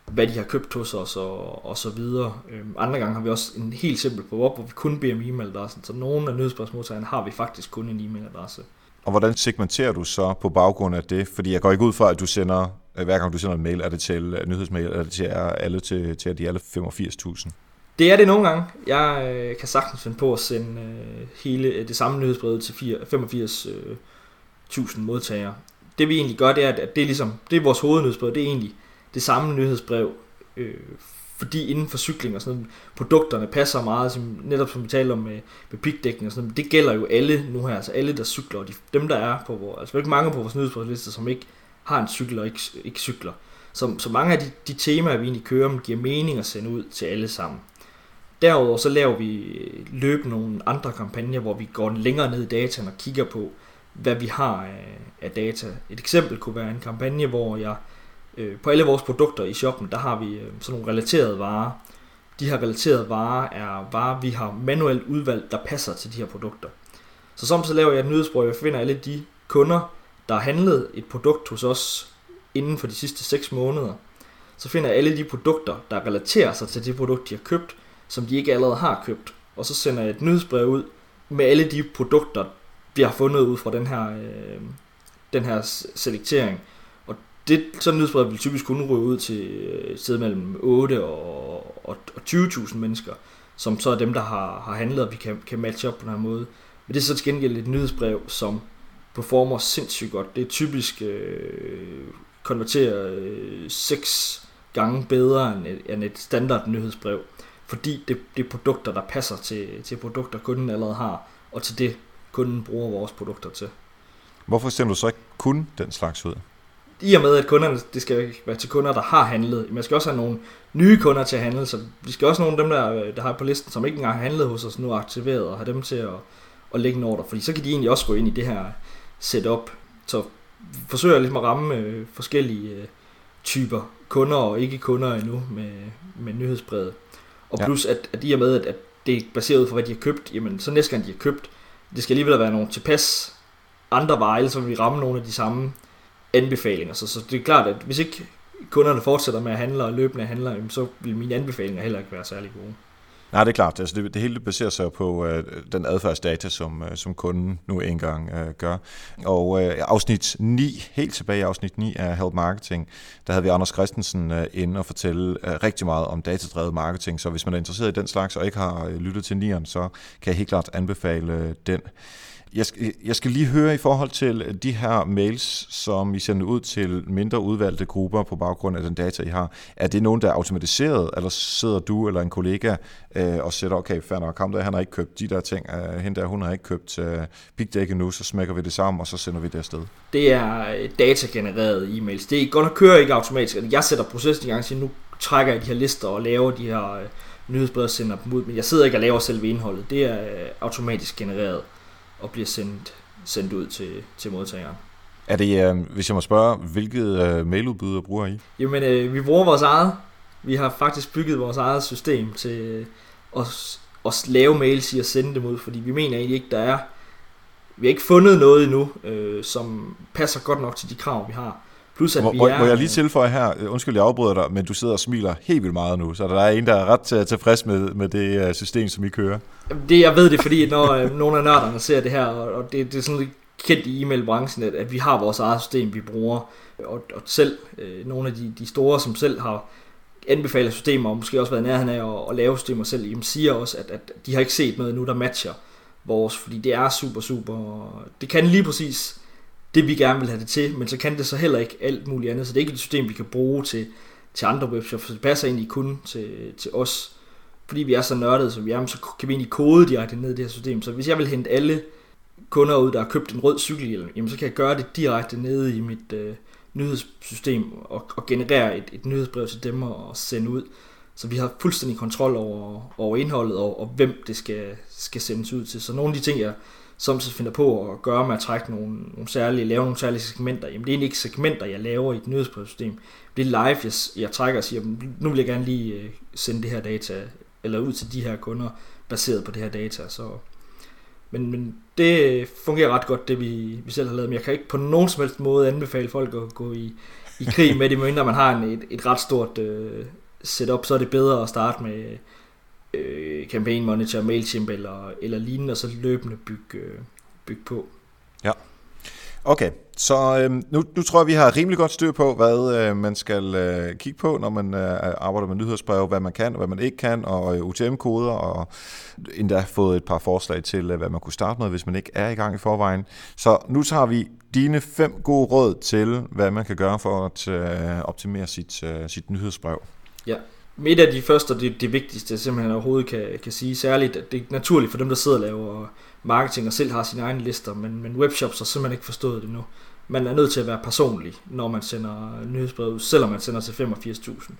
hvad de har købt hos os og, og så videre. Øhm, andre gange har vi også en helt simpel op, hvor vi kun beder om e-mailadressen, så nogle af nyhedsbrevsmodtagerne har vi faktisk kun en e-mailadresse. Og hvordan segmenterer du så på baggrund af det? Fordi jeg går ikke ud fra, at du sender, hver gang du sender en mail, er det til nyhedsmail, er det til alle til, til de alle 85.000? Det er det nogle gange. Jeg øh, kan sagtens finde på at sende øh, hele det samme nyhedsbrev til 85 øh, 1000 modtagere. Det vi egentlig gør, det er, at det er, ligesom, det er vores hovednyhedsbrev, det er egentlig det samme nyhedsbrev, øh, fordi inden for cykling og sådan noget, produkterne passer meget, som, netop som vi taler om med, med og sådan noget, det gælder jo alle nu her, altså alle der cykler, og de, dem der er på vores, altså ikke mange på vores nyhedsbrevsliste, som ikke har en cykel og ikke, ikke cykler. Så, så mange af de, de temaer, vi egentlig kører, giver mening at sende ud til alle sammen. Derudover så laver vi løbende nogle andre kampagner, hvor vi går længere ned i dataen og kigger på, hvad vi har af, af data. Et eksempel kunne være en kampagne, hvor jeg øh, på alle vores produkter i shoppen, der har vi øh, sådan nogle relaterede varer. De her relaterede varer er varer, vi har manuelt udvalgt, der passer til de her produkter. Så som så laver jeg et nyhedsbrug, jeg finder alle de kunder, der har handlet et produkt hos os inden for de sidste 6 måneder. Så finder jeg alle de produkter, der relaterer sig til det produkt, de har købt, som de ikke allerede har købt. Og så sender jeg et nyhedsbrev ud med alle de produkter, vi har fundet ud fra den her, øh, den her selektering. Og det, sådan nyhedsbrev vil typisk kun ryge ud til øh, et sted mellem 8 og, og, og 20.000 mennesker. som så er dem, der har, har handlet, og vi kan, kan matche op på den her måde. Men det er så til gengæld et nyhedsbrev, som performer sindssygt godt. Det er typisk øh, konverterer øh, 6 gange bedre end et, end et standard nyhedsbrev, fordi det, det er produkter, der passer til, til produkter, kunden allerede har, og til det, kunden bruger vores produkter til. Hvorfor sender du så ikke kun den slags ud? I og med, at kunderne, det skal være til kunder, der har handlet. Man skal også have nogle nye kunder til at handle, så vi skal også have nogle af dem, der, der har på listen, som ikke engang har handlet hos os nu, aktiveret og have dem til at, at lægge en ordre, fordi så kan de egentlig også gå ind i det her setup. Så forsøger ligesom at ramme øh, forskellige øh, typer kunder og ikke kunder endnu med, med nyhedsbrevet. Og plus, ja. at, at i og med, at, at det er baseret ud fra, hvad de har købt, jamen så næste gang de har købt, det skal alligevel være nogle tilpas andre veje, så vi ramme nogle af de samme anbefalinger. Så, så det er klart, at hvis ikke kunderne fortsætter med at handle og løbende handler, så vil mine anbefalinger heller ikke være særlig gode. Nej, det er klart. Altså det, det hele baserer sig på øh, den adfærdsdata, som, øh, som kunden nu engang øh, gør. Og øh, afsnit 9, helt tilbage i afsnit 9 af Help Marketing, der havde vi Anders Christensen øh, inde og fortælle øh, rigtig meget om datadrevet marketing. Så hvis man er interesseret i den slags og ikke har øh, lyttet til 9'eren, så kan jeg helt klart anbefale øh, den. Jeg skal, jeg skal lige høre i forhold til øh, de her mails, som I sender ud til mindre udvalgte grupper på baggrund af den data, I har. Er det nogen, der er automatiseret, eller sidder du eller en kollega øh, og sætter, okay, fair nok, ham der, han har ikke købt de der ting, øh, hende der, hun har ikke købt øh, Big Deck endnu, så smækker vi det sammen, og så sender vi det afsted? Det er øh, datagenereret e-mails. Det er godt at køre ikke automatisk. Jeg sætter processen i gang, så nu trækker jeg de her lister og laver de her øh, nyhedsbreve og sender dem ud, men jeg sidder ikke og laver selve indholdet. Det er øh, automatisk genereret og bliver sendt, sendt ud til, til modtageren. Er det, øh, hvis jeg må spørge, hvilket øh, mailudbyder bruger I? Jamen, øh, vi bruger vores eget. Vi har faktisk bygget vores eget system til at, at lave mails i og sende dem ud, fordi vi mener egentlig ikke, der er... Vi har ikke fundet noget endnu, øh, som passer godt nok til de krav, vi har. Plus at må, vi er, må jeg lige tilføje her, øh, undskyld jeg afbryder dig, men du sidder og smiler helt vildt meget nu, så der er en, der er ret tilfreds med, med det øh, system, som I kører. Det, jeg ved det, fordi når øh, nogle af nørderne ser det her, og det, det er sådan lidt kendt i e-mailbranchen, at, at vi har vores eget system, vi bruger, og, og selv øh, nogle af de, de store, som selv har anbefalet systemer, og måske også været nærheden af at, at lave systemer selv, jamen siger også, at, at de har ikke set noget nu, der matcher vores, fordi det er super, super, det kan lige præcis det, vi gerne vil have det til, men så kan det så heller ikke alt muligt andet, så det er ikke et system, vi kan bruge til, til andre webshops, så det passer egentlig kun til, til os, fordi vi er så nørdede, som vi er, så kan vi egentlig kode direkte ned i det her system, så hvis jeg vil hente alle kunder ud, der har købt en rød cykelhjelm, jamen så kan jeg gøre det direkte nede i mit øh, nyhedssystem og, og generere et, et nyhedsbrev til dem og sende ud. Så vi har fuldstændig kontrol over, over indholdet og, og hvem det skal, skal sendes ud til. Så nogle af de ting, jeg som så finder på at gøre med at trække nogle, nogle særlige, lave nogle særlige segmenter, jamen det er egentlig ikke segmenter, jeg laver i et nyhedsbrevsystem. Det er live, jeg, jeg trækker og siger, nu vil jeg gerne lige øh, sende det her data, eller ud til de her kunder, baseret på det her data. Så, men, men det fungerer ret godt, det vi, vi selv har lavet, men jeg kan ikke på nogen som helst måde anbefale folk at gå i, i krig med det, medmindre man har en, et, et ret stort øh, setup, så er det bedre at starte med øh, Campaign Monitor, MailChimp eller, eller lignende, og så løbende bygge, øh, bygge på. Ja. Okay, så øh, nu, nu tror jeg, vi har rimelig godt styr på, hvad øh, man skal øh, kigge på, når man øh, arbejder med nyhedsbreve, hvad man kan og hvad man ikke kan, og øh, UTM-koder, og endda fået et par forslag til, øh, hvad man kunne starte med, hvis man ikke er i gang i forvejen. Så nu tager vi dine fem gode råd til, hvad man kan gøre for at øh, optimere sit, øh, sit nyhedsbrev. Ja, et af de første, og det, det vigtigste, jeg simpelthen overhovedet kan, kan sige, særligt, at det er naturligt for dem, der sidder og laver marketing og selv har sine egne lister, men, men webshops har simpelthen ikke forstået det nu. Man er nødt til at være personlig, når man sender nyhedsbrev, selvom man sender til 85.000.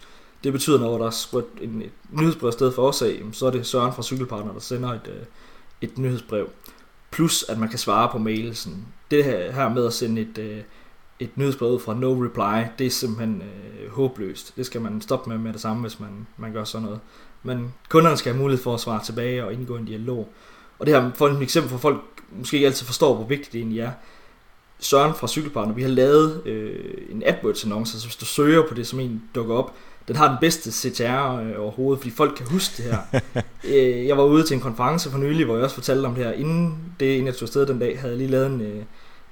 Det betyder, når der er skudt en, et nyhedsbrev sted for os af, så er det Søren fra Cykelpartner, der sender et, øh, et nyhedsbrev. Plus, at man kan svare på mailsen. Det her med at sende et, øh, et nyhedsbrev fra no reply, det er simpelthen øh, håbløst. Det skal man stoppe med med det samme, hvis man, man gør sådan noget. Men kunderne skal have mulighed for at svare tilbage og indgå en dialog. Og det her for et eksempel for folk måske ikke altid forstår, hvor vigtigt det egentlig er. Søren fra Cykelpartner, vi har lavet øh, en AdWords-annonce, så hvis du søger på det, som en dukker op, den har den bedste CTR øh, overhovedet, fordi folk kan huske det her. øh, jeg var ude til en konference for nylig, hvor jeg også fortalte om det her. Inden det, inden jeg tog afsted den dag, havde jeg lige lavet en, øh,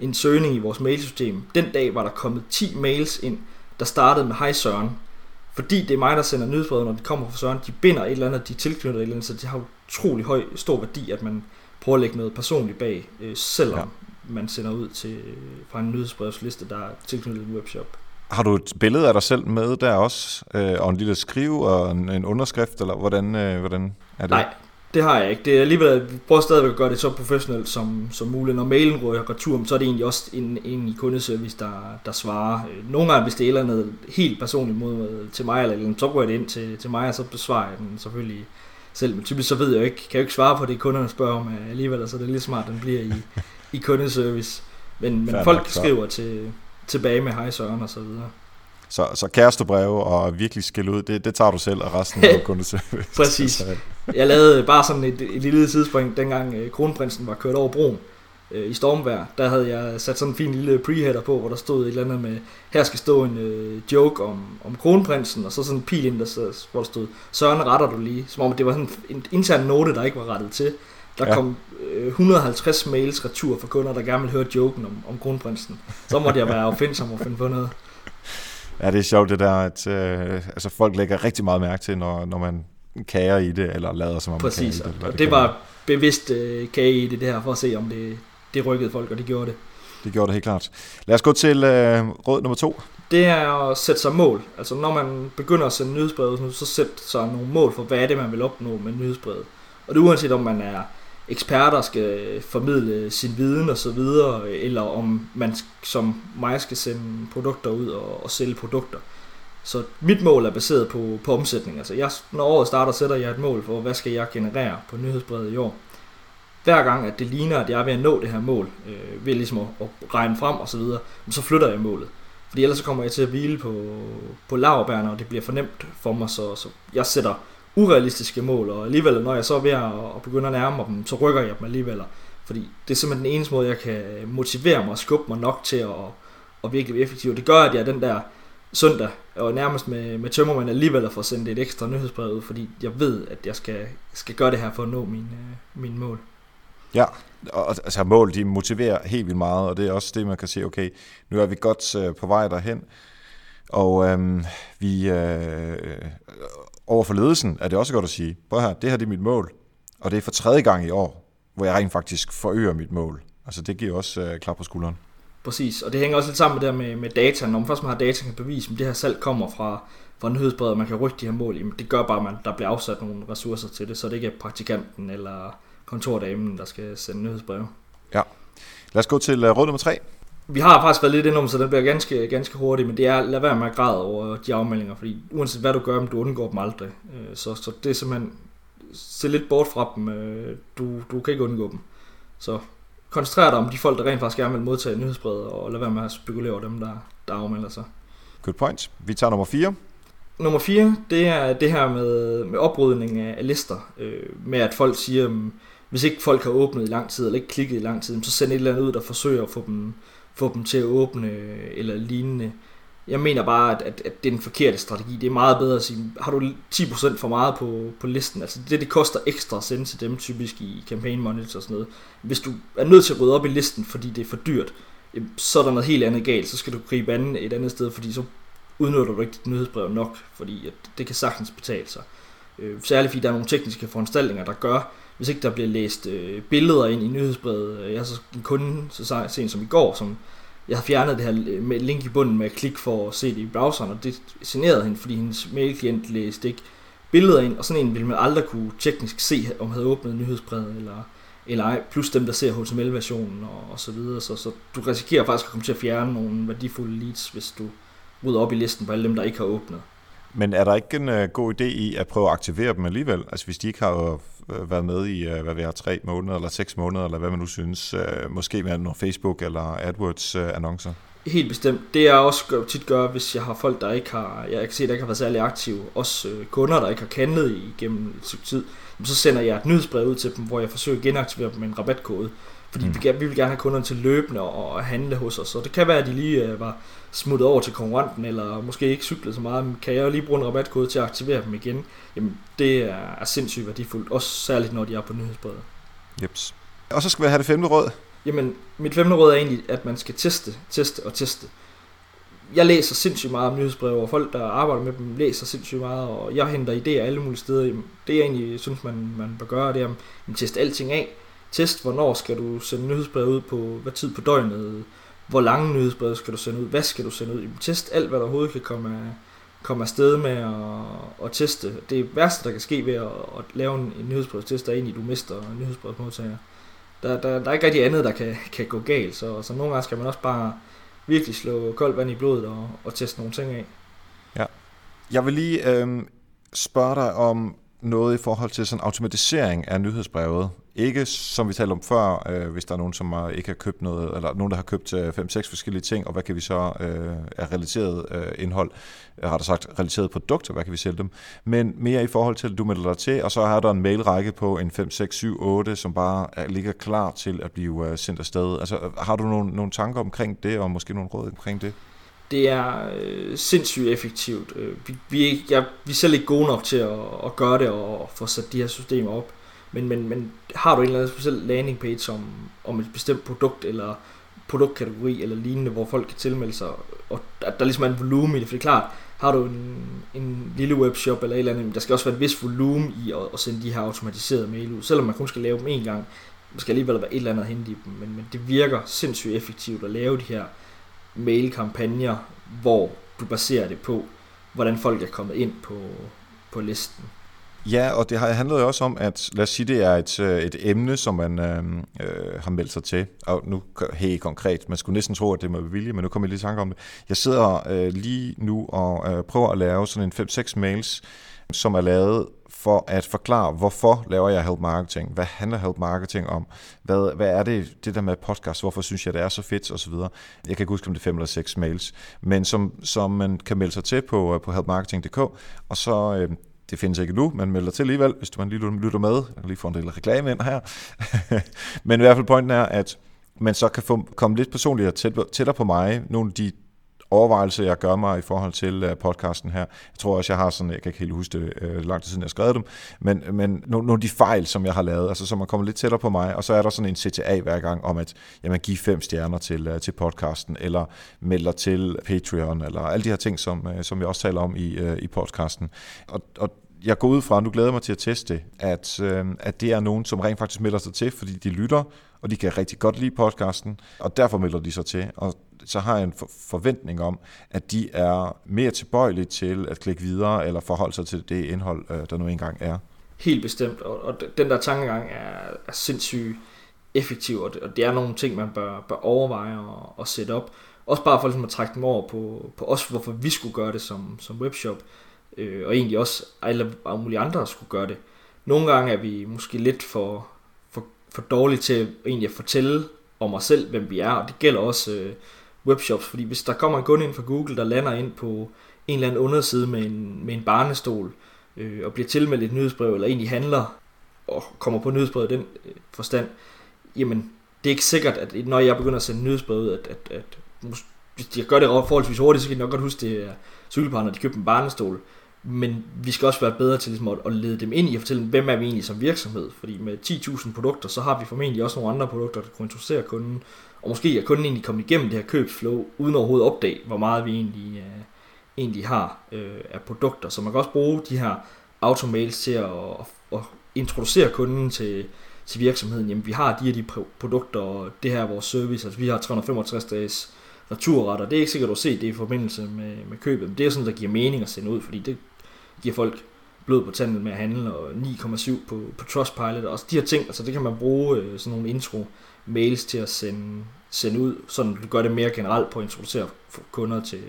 en søgning i vores mailsystem. Den dag var der kommet 10 mails ind, der startede med Hej Søren. fordi det er mig, der sender nyhedsbrevet, når det kommer fra Søren, de binder et eller andet, de tilknytter et eller andet, så det har utrolig høj, stor værdi, at man prøver at lægge noget personligt bag, øh, selvom ja. man sender ud til, fra en nyhedsbrevsliste, der er tilknyttet en webshop. Har du et billede af dig selv med der også, øh, og en lille skriv og en, en underskrift, eller hvordan, øh, hvordan er det? Nej, det har jeg ikke. Det er alligevel, vi prøver stadigvæk at gøre det så professionelt som, som muligt. Når mailen ryger retur, så er det egentlig også en, en i kundeservice, der, der svarer. Nogle gange, hvis det er eller andet helt personligt mod til mig, eller, eller så går jeg det ind til, til mig, og så besvarer jeg den selvfølgelig selv. Men typisk så ved jeg ikke, kan jeg jo ikke svare på det, kunderne spørger om alligevel, så det er lige smart, den bliver i, i kundeservice. Men, men folk skriver til, tilbage med hej Søren og så videre. Så, så kærestebreve og virkelig skille ud, det, det tager du selv, og resten af kundeservice. Præcis. Jeg lavede bare sådan et, et lille tidsspring, dengang øh, kronprinsen var kørt over broen øh, i stormvær. Der havde jeg sat sådan en fin lille preheader på, hvor der stod et eller andet med, her skal stå en øh, joke om, om kronprinsen, og så sådan en pil ind, der, så, hvor der stod, Søren retter du lige, som om det var sådan en intern note, der ikke var rettet til. Der ja. kom øh, 150 mails retur fra kunder, der gerne ville høre joken om, om kronprinsen. Så måtte jeg være opfindsom og finde på noget. Ja, det er sjovt det der, at øh, altså folk lægger rigtig meget mærke til, når, når man kager i det, eller lader som om Præcis, man kager i det. og det var bevidst øh, kage i det, det her, for at se, om det, det rykkede folk, og det gjorde det. Det gjorde det helt klart. Lad os gå til øh, råd nummer to. Det er at sætte sig mål. Altså når man begynder at sende nyhedsbrevet, så sæt sig nogle mål for, hvad er det, man vil opnå med nyhedsbrevet. Og det er uanset om man er eksperter skal formidle sin viden og så videre, eller om man som mig skal sende produkter ud og, og sælge produkter. Så mit mål er baseret på, på omsætning. Altså jeg, når året starter, sætter jeg et mål for, hvad skal jeg generere på nyhedsbrevet i år. Hver gang, at det ligner, at jeg er ved at nå det her mål, øh, ved ligesom at, at regne frem og så videre, så flytter jeg målet. Fordi ellers så kommer jeg til at hvile på, på laverbærene, og det bliver for nemt for mig, så, så jeg sætter urealistiske mål, og alligevel, når jeg så er ved at, begynde at nærme mig dem, så rykker jeg dem alligevel. Fordi det er simpelthen den eneste måde, jeg kan øh, motivere mig og skubbe mig nok til at, at virkelig være effektiv. Det gør, at jeg den der søndag, og nærmest med, med tømmermand alligevel at få sendt et ekstra nyhedsbrev ud, fordi jeg ved, at jeg skal, skal gøre det her for at nå mine, øh, mine mål. Ja, og altså mål, de motiverer helt vildt meget, og det er også det, man kan sige, okay, nu er vi godt øh, på vej derhen, og øhm, vi, øh, over for ledelsen er det også godt at sige, prøv her, det her det er mit mål, og det er for tredje gang i år, hvor jeg rent faktisk forøger mit mål. Altså det giver også øh, klap på skulderen. Præcis, og det hænger også lidt sammen med det med, med data. Når man først man har data, kan bevise, om det her salg kommer fra, fra nyhedsbrevet, og man kan rykke de her mål, jamen det gør bare, at man, der bliver afsat nogle ressourcer til det, så det ikke er praktikanten eller kontordamen, der skal sende nyhedsbreve. Ja. Lad os gå til uh, råd nummer tre vi har faktisk været lidt om, så den bliver ganske, ganske hurtig, men det er, lad være med at græde over de afmeldinger, fordi uanset hvad du gør, du undgår dem aldrig. Øh, så, så det er simpelthen, se lidt bort fra dem, øh, du, du kan ikke undgå dem. Så koncentrer dig om de folk, der rent faktisk gerne vil modtage nyhedsbrevet, og lad være med at spekulere over dem, der, der afmelder sig. Good point. Vi tager nummer 4. Nummer 4, det er det her med, med oprydning af lister, øh, med at folk siger, hvis ikke folk har åbnet i lang tid, eller ikke klikket i lang tid, så send et eller andet ud, der forsøger at få dem få dem til at åbne øh, eller lignende. Jeg mener bare, at, at, at det er den forkerte strategi. Det er meget bedre at sige, har du 10% for meget på, på listen, altså det, det koster ekstra at sende til dem, typisk i campaign monitor og sådan noget. Hvis du er nødt til at rydde op i listen, fordi det er for dyrt, så er der noget helt andet galt. Så skal du gribe anden et andet sted, fordi så udnytter du ikke dit nyhedsbrev nok, fordi at det kan sagtens betale sig. Øh, særligt fordi der er nogle tekniske foranstaltninger, der gør, hvis ikke der bliver læst øh, billeder ind i nyhedsbrevet. Øh, jeg har så en kunde så sent som i går, som jeg har fjernet det her øh, med link i bunden med at klikke for at se det i browseren, og det generede hende, fordi hendes mailklient læste ikke billeder ind, og sådan en ville man aldrig kunne teknisk se, om havde åbnet nyhedsbrevet eller, eller ej, plus dem, der ser HTML-versionen og, og så videre, så, så du risikerer faktisk at komme til at fjerne nogle værdifulde leads, hvis du rydder op i listen på alle dem, der ikke har åbnet. Men er der ikke en uh, god idé i at prøve at aktivere dem alligevel? Altså hvis de ikke har uh, været med i, uh, hvad vi har, tre måneder eller seks måneder, eller hvad man nu synes, uh, måske med nogle Facebook eller AdWords uh, annoncer? Helt bestemt. Det jeg også tit gør, hvis jeg har folk, der ikke har, jeg kan se, der ikke har været særlig aktive, også uh, kunder, der ikke har kendet igennem et stykke tid, så sender jeg et nyhedsbrev ud til dem, hvor jeg forsøger at genaktivere dem med en rabatkode. Fordi mm. vi, vi vil gerne have kunderne til løbende og handle hos os. Så det kan være, at de lige uh, var smuttet over til konkurrenten, eller måske ikke cyklet så meget, kan jeg jo lige bruge en rabatkode til at aktivere dem igen, jamen det er, er sindssygt værdifuldt, også særligt når de er på nyhedsbrevet. Jeps. Og så skal vi have det femte råd. Jamen, mit femte råd er egentlig, at man skal teste, teste og teste. jeg læser sindssygt meget om nyhedsbreve, og folk, der arbejder med dem, læser sindssygt meget, og jeg henter idéer alle mulige steder. Det jeg egentlig synes, man, man bør gøre, det er at teste alting af. Test, hvornår skal du sende nyhedsbrev ud på, hvad tid på døgnet, hvor lange nyhedsbreve skal du sende ud, hvad skal du sende ud. Test alt, hvad der overhovedet kan komme af, komme afsted med at, at teste. Det værste, der kan ske ved at, at lave en, en nyhedsbrevstest, er egentlig, at du mister nyhedsbrevsmodtager. Der, der, der er ikke rigtig andet, der kan, kan gå galt, så, så nogle gange skal man også bare virkelig slå koldt vand i blodet og, og teste nogle ting af. Ja. Jeg vil lige øh, spørge dig om noget i forhold til sådan automatisering af nyhedsbrevet. Ikke som vi talte om før, øh, hvis der er nogen, som ikke har købt noget, eller nogen, der har købt øh, 5-6 forskellige ting, og hvad kan vi så øh, af relateret øh, indhold, øh, har sagt relateret produkter, hvad kan vi sælge dem, men mere i forhold til, at du melder dig til, og så har der en mailrække på en 5, 6, 7, 8, som bare er, ligger klar til at blive øh, sendt afsted. Altså, har du nogle, nogle tanker omkring det, og måske nogle råd omkring det? det er øh, sindssygt effektivt. Øh, vi, vi, jeg, vi er selv ikke gode nok til at, at gøre det og få sat de her systemer op. Men, men, men har du en eller anden speciel landing page om, om et bestemt produkt eller produktkategori eller lignende, hvor folk kan tilmelde sig, og at der ligesom er en volumen i det, for det er klart, har du en, en lille webshop eller et eller andet, der skal også være et vis volumen i at, at sende de her automatiserede mail ud, selvom man kun skal lave dem en gang, der skal alligevel være et eller andet at hente i dem, men, men det virker sindssygt effektivt at lave de her mailkampagner, hvor du baserer det på, hvordan folk er kommet ind på, på listen. Ja, og det har handlet jo også om, at lad os sige, det er et, øh, et emne, som man øh, øh, har meldt sig til. Og nu helt konkret, man skulle næsten tro, at det må vilje, men nu kommer jeg lige i tanke om det. Jeg sidder øh, lige nu og øh, prøver at lave sådan en 5-6 mails, som er lavet for at forklare, hvorfor laver jeg help marketing? Hvad handler help marketing om? Hvad, hvad er det, det der med podcast? Hvorfor synes jeg, det er så fedt? Og så videre. Jeg kan ikke huske, om det er fem eller seks mails, men som, som man kan melde sig til på, øh, på helpmarketing.dk, og så øh, det findes ikke nu, men melder til alligevel, hvis du man lige lytter med. Jeg kan lige få en del reklame ind her. men i hvert fald pointen er, at man så kan få, komme lidt personligt tættere på mig. Nogle af de overvejelse, jeg gør mig i forhold til øh, podcasten her. Jeg tror også, jeg har sådan, jeg kan ikke helt huske det øh, lang tid siden, jeg skrev dem, men, men nogle, af de fejl, som jeg har lavet, altså som er kommet lidt tættere på mig, og så er der sådan en CTA hver gang om, at jamen, give fem stjerner til, øh, til podcasten, eller melder til Patreon, eller alle de her ting, som, øh, som vi også taler om i, øh, i podcasten. Og, og jeg går ud fra, nu glæder mig til at teste, at, øh, at det er nogen, som rent faktisk melder sig til, fordi de lytter, og de kan rigtig godt lide podcasten, og derfor melder de sig til. Og så har jeg en forventning om, at de er mere tilbøjelige til at klikke videre, eller forholde sig til det indhold, øh, der nu engang er. Helt bestemt, og, og den der tankegang er, er sindssygt effektiv, og det, og det er nogle ting, man bør, bør overveje og, og sætte op. Også bare for ligesom at trække dem over på, på os, hvorfor vi skulle gøre det som, som webshop øh, og egentlig også alle mulige andre skulle gøre det. Nogle gange er vi måske lidt for, for, for dårlige til egentlig at fortælle om os selv, hvem vi er, og det gælder også øh, webshops, fordi hvis der kommer en kunde ind fra Google, der lander ind på en eller anden underside med en, med en barnestol, øh, og bliver tilmeldt et nyhedsbrev, eller egentlig handler og kommer på nyhedsbrevet i den øh, forstand, jamen det er ikke sikkert, at når jeg begynder at sende nyhedsbrev at, at, at hvis jeg gør det forholdsvis hurtigt, så kan jeg nok godt huske, det er cykelpartner, de købte en barnestol. Men vi skal også være bedre til ligesom at, at lede dem ind i at fortælle dem, hvem er vi egentlig som virksomhed. Fordi med 10.000 produkter, så har vi formentlig også nogle andre produkter, der kunne introducere kunden. Og måske er kunden egentlig kommet igennem det her købsflow, uden overhovedet at opdage, hvor meget vi egentlig, uh, egentlig har uh, af produkter. Så man kan også bruge de her automails til at, at, at introducere kunden til, til virksomheden. Jamen, vi har de her de produkter, og det her er vores service. Altså, vi har 365 dages returretter. Det er ikke sikkert, at du har set det i forbindelse med, med købet, men det er sådan, der giver mening at sende ud, fordi det giver folk blod på tanden med at handle, og 9,7 på, på Trustpilot, og de her ting, altså det kan man bruge øh, sådan nogle intro mails til at sende, sende ud, så du gør det mere generelt på at introducere kunder til,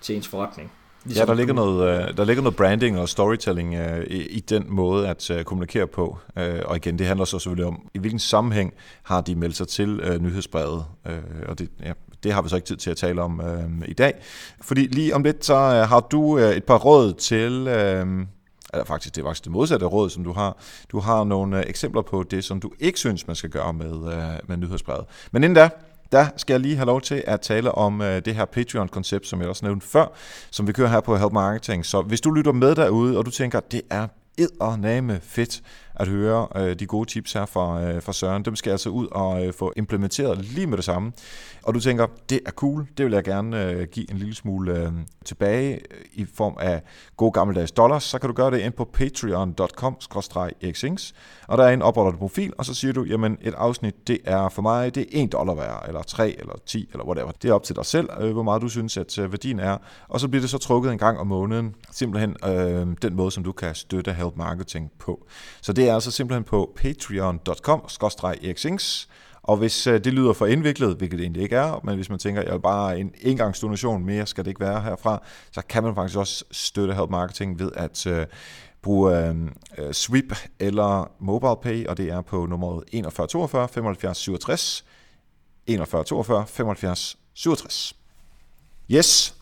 til ens forretning. Ligesom ja, der ligger, noget, øh, der ligger noget branding og storytelling uh, i, i den måde at uh, kommunikere på. Uh, og igen, det handler så selvfølgelig om, i hvilken sammenhæng har de meldt sig til uh, nyhedsbrevet. Uh, og det, ja, det har vi så ikke tid til at tale om øh, i dag. Fordi lige om lidt, så øh, har du øh, et par råd til... Øh, eller faktisk, det er faktisk det modsatte råd, som du har. Du har nogle øh, eksempler på det, som du ikke synes, man skal gøre med, øh, med nyhedsbrevet. Men inden da, der skal jeg lige have lov til at tale om øh, det her Patreon-koncept, som jeg også nævnte før, som vi kører her på Help Marketing. Så hvis du lytter med derude, og du tænker, det er eddermame fedt at høre øh, de gode tips her fra, øh, fra Søren. Dem skal jeg altså ud og øh, få implementeret lige med det samme. Og du tænker, det er cool, det vil jeg gerne øh, give en lille smule øh, tilbage øh, i form af gode gammeldags dollars, så kan du gøre det ind på patreon.com xings og der er en opretter profil, og så siger du, jamen et afsnit, det er for mig, det er 1 dollar værd, eller 3, eller 10, eller whatever. Det er op til dig selv, øh, hvor meget du synes, at øh, værdien er, og så bliver det så trukket en gang om måneden, simpelthen øh, den måde, som du kan støtte Help Marketing på. Så det er altså simpelthen på patreon.com xings og hvis øh, det lyder for indviklet, hvilket det egentlig ikke er, men hvis man tænker, jeg vil bare en engangsdonation mere, skal det ikke være herfra, så kan man faktisk også støtte Help Marketing ved at øh, bruge øh, øh Sweep eller MobilePay, og det er på nummeret 4142 75 67. 4142 75 67. Yes.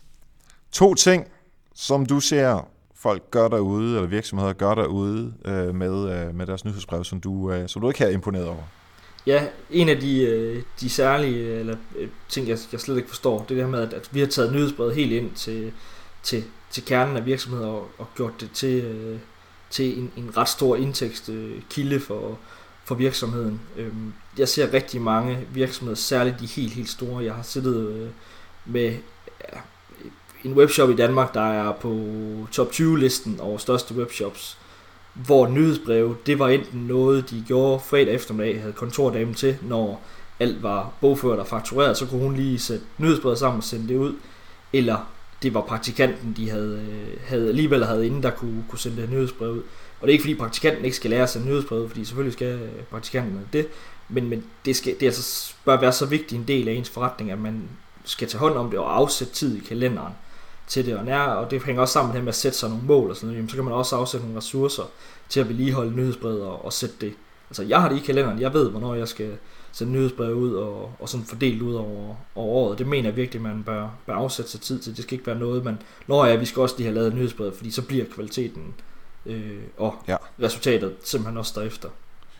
To ting, som du ser folk gør derude, eller virksomheder gør derude øh, med, øh, med deres nyhedsbrev, som du, øh, som du ikke er imponeret over. Ja, en af de, øh, de særlige øh, eller, øh, ting, jeg, jeg slet ikke forstår, det er det her med, at, at vi har taget nyhedsbrevet helt ind til, til, til kernen af virksomheder og, og gjort det til, øh, til en, en ret stor indtægtskilde for, for virksomheden. Øh, jeg ser rigtig mange virksomheder, særligt de helt, helt store. Jeg har siddet øh, med ja, en webshop i Danmark, der er på top 20-listen over største webshops hvor nyhedsbreve, det var enten noget, de gjorde fredag eftermiddag, havde kontordamen til, når alt var bogført og faktureret, så kunne hun lige sætte nyhedsbrevet sammen og sende det ud, eller det var praktikanten, de havde, øh, havde alligevel havde inden, der kunne, kunne sende det nyhedsbrev ud. Og det er ikke fordi praktikanten ikke skal lære at sende nyhedsbrev, fordi selvfølgelig skal øh, praktikanten det, men, men det, skal, det altså bør være så vigtig en del af ens forretning, at man skal tage hånd om det og afsætte tid i kalenderen til det. Og, nær, og det hænger også sammen med, med at sætte sig nogle mål og sådan noget. Jamen, så kan man også afsætte nogle ressourcer til at vedligeholde nyhedsbrevet og, og sætte det. Altså jeg har det i kalenderen, jeg ved, hvornår jeg skal sende nyhedsbrevet ud og, og sådan fordelt ud over, over året. Det mener jeg virkelig, man bør, bør afsætte sig tid til. Det skal ikke være noget, man... Når ja, vi skal også lige have lavet nyhedsbrevet, fordi så bliver kvaliteten øh, og ja. resultatet simpelthen også derefter.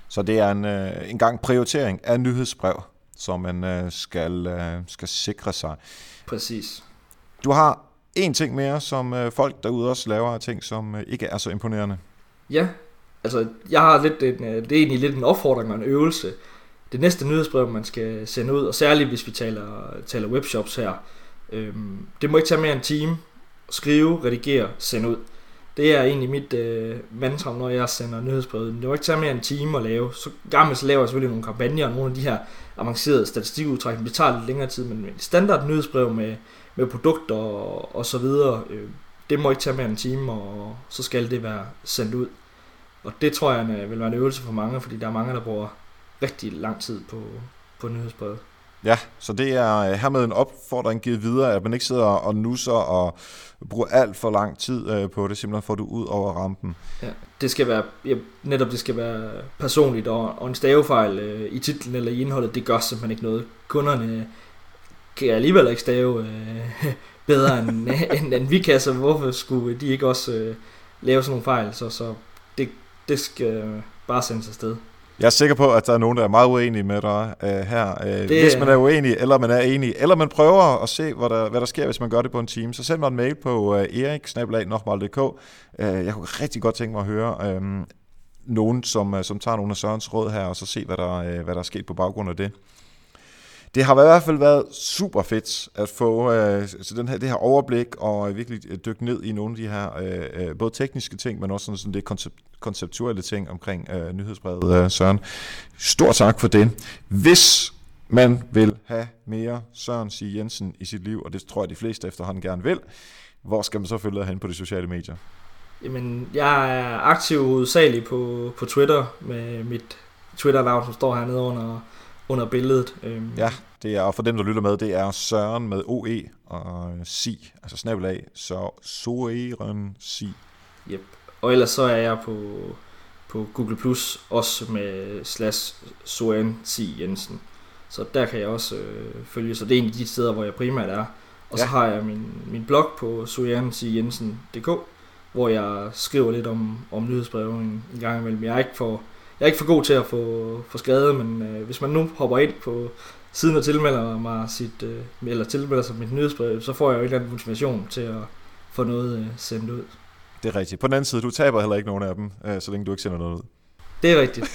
Så det er en, øh, en gang prioritering af nyhedsbrev, som man øh, skal, øh, skal sikre sig. Præcis. Du har en ting mere, som øh, folk derude også laver af ting, som øh, ikke er så imponerende. Ja, altså jeg har lidt en, øh, det er egentlig lidt en opfordring og en øvelse. Det næste nyhedsbrev, man skal sende ud, og særligt hvis vi taler, taler webshops her, øhm, det må ikke tage mere end en time. Skrive, redigere, sende ud. Det er egentlig mit øh, mantra, når jeg sender nyhedsbrev. Det må ikke tage mere en time at lave. Så gammel så laver jeg selvfølgelig nogle kampagner, og nogle af de her avancerede statistikudtrækninger. Det tager lidt længere tid, men standard nyhedsbrev med med produkter og, og så videre. Øh, det må ikke tage mere end en time, og så skal det være sendt ud. Og det tror jeg vil være en øvelse for mange, fordi der er mange, der bruger rigtig lang tid på, på nyhedsbrevet. Ja, så det er øh, hermed en opfordring givet videre, at man ikke sidder og nusser og bruger alt for lang tid øh, på det, simpelthen får du ud over rampen. Ja, det skal være, ja, netop det skal være personligt, og, og en stavefejl øh, i titlen eller i indholdet, det gør simpelthen ikke noget. Kunderne kan alligevel ikke stave øh, bedre end, end, end vi kan, så hvorfor skulle de ikke også øh, lave sådan nogle fejl? Så, så det, det skal bare sendes afsted. Jeg er sikker på, at der er nogen, der er meget uenige med dig øh, her. Øh, det, hvis man er uenig, eller man er enig, eller man prøver at se, hvad der, hvad der sker, hvis man gør det på en team, så send mig en mail på øh, erik øh, Jeg kunne rigtig godt tænke mig at høre øh, nogen, som, øh, som tager nogle af Sørens råd her, og så se, hvad der, øh, hvad der er sket på baggrund af det det har i hvert fald været super fedt at få øh, så den her, det her overblik og øh, virkelig øh, dykke ned i nogle af de her øh, øh, både tekniske ting, men også sådan, sådan det koncept, konceptuelle ting omkring øh, nyhedsbrevet, øh, Søren. Stor tak for det. Hvis man vil have mere Søren C. Jensen i sit liv, og det tror jeg de fleste efterhånden gerne vil, hvor skal man så følge hen på de sociale medier? Jamen, jeg er aktiv hovedsageligt på, på Twitter med mit Twitter-navn, som står hernede under under billedet. Øhm. Ja, det er, og for dem, der lytter med, det er Søren med OE og Si, altså snabelag, så Søren Si. Yep. Og ellers så er jeg på, på Google Plus også med slash Søren Si Jensen. Så der kan jeg også øh, følge, så det er en af de steder, hvor jeg primært er. Og ja. så har jeg min, min blog på sørensijensen.dk, hvor jeg skriver lidt om, om nyhedsbreve en, en gang imellem. Jeg er ikke for jeg er ikke for god til at få, få skrevet, men øh, hvis man nu hopper ind på siden og tilmelder mig sit, øh, eller tilmelder sig mit nyhedsbrev, så får jeg jo en eller anden motivation til at få noget øh, sendt ud. Det er rigtigt. På den anden side, du taber heller ikke nogen af dem, øh, så længe du ikke sender noget ud. Det er rigtigt.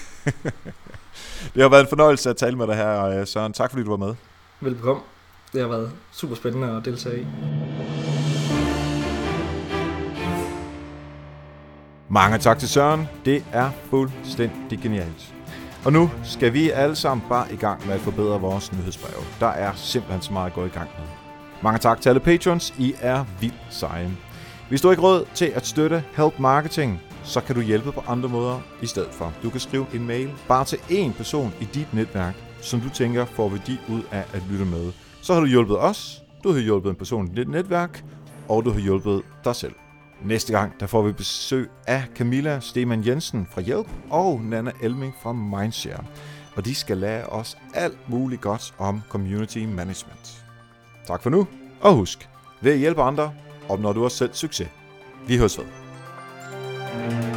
det har været en fornøjelse at tale med dig her, øh, Søren. Tak fordi du var med. Velbekomme. Det har været super spændende at deltage i. Mange tak til Søren. Det er fuldstændig genialt. Og nu skal vi alle sammen bare i gang med at forbedre vores nyhedsbrev. Der er simpelthen så meget at gå i gang med. Mange tak til alle patrons. I er vildt seje. Hvis du ikke råd til at støtte Help Marketing, så kan du hjælpe på andre måder i stedet for. Du kan skrive en mail bare til én person i dit netværk, som du tænker får værdi ud af at lytte med. Så har du hjulpet os, du har hjulpet en person i dit netværk, og du har hjulpet dig selv. Næste gang der får vi besøg af Camilla Stemann Jensen fra Hjælp og Nana Elming fra Mindshare. Og de skal lære os alt muligt godt om community management. Tak for nu, og husk, ved at hjælpe andre, opnår du også selv succes. Vi høres ved.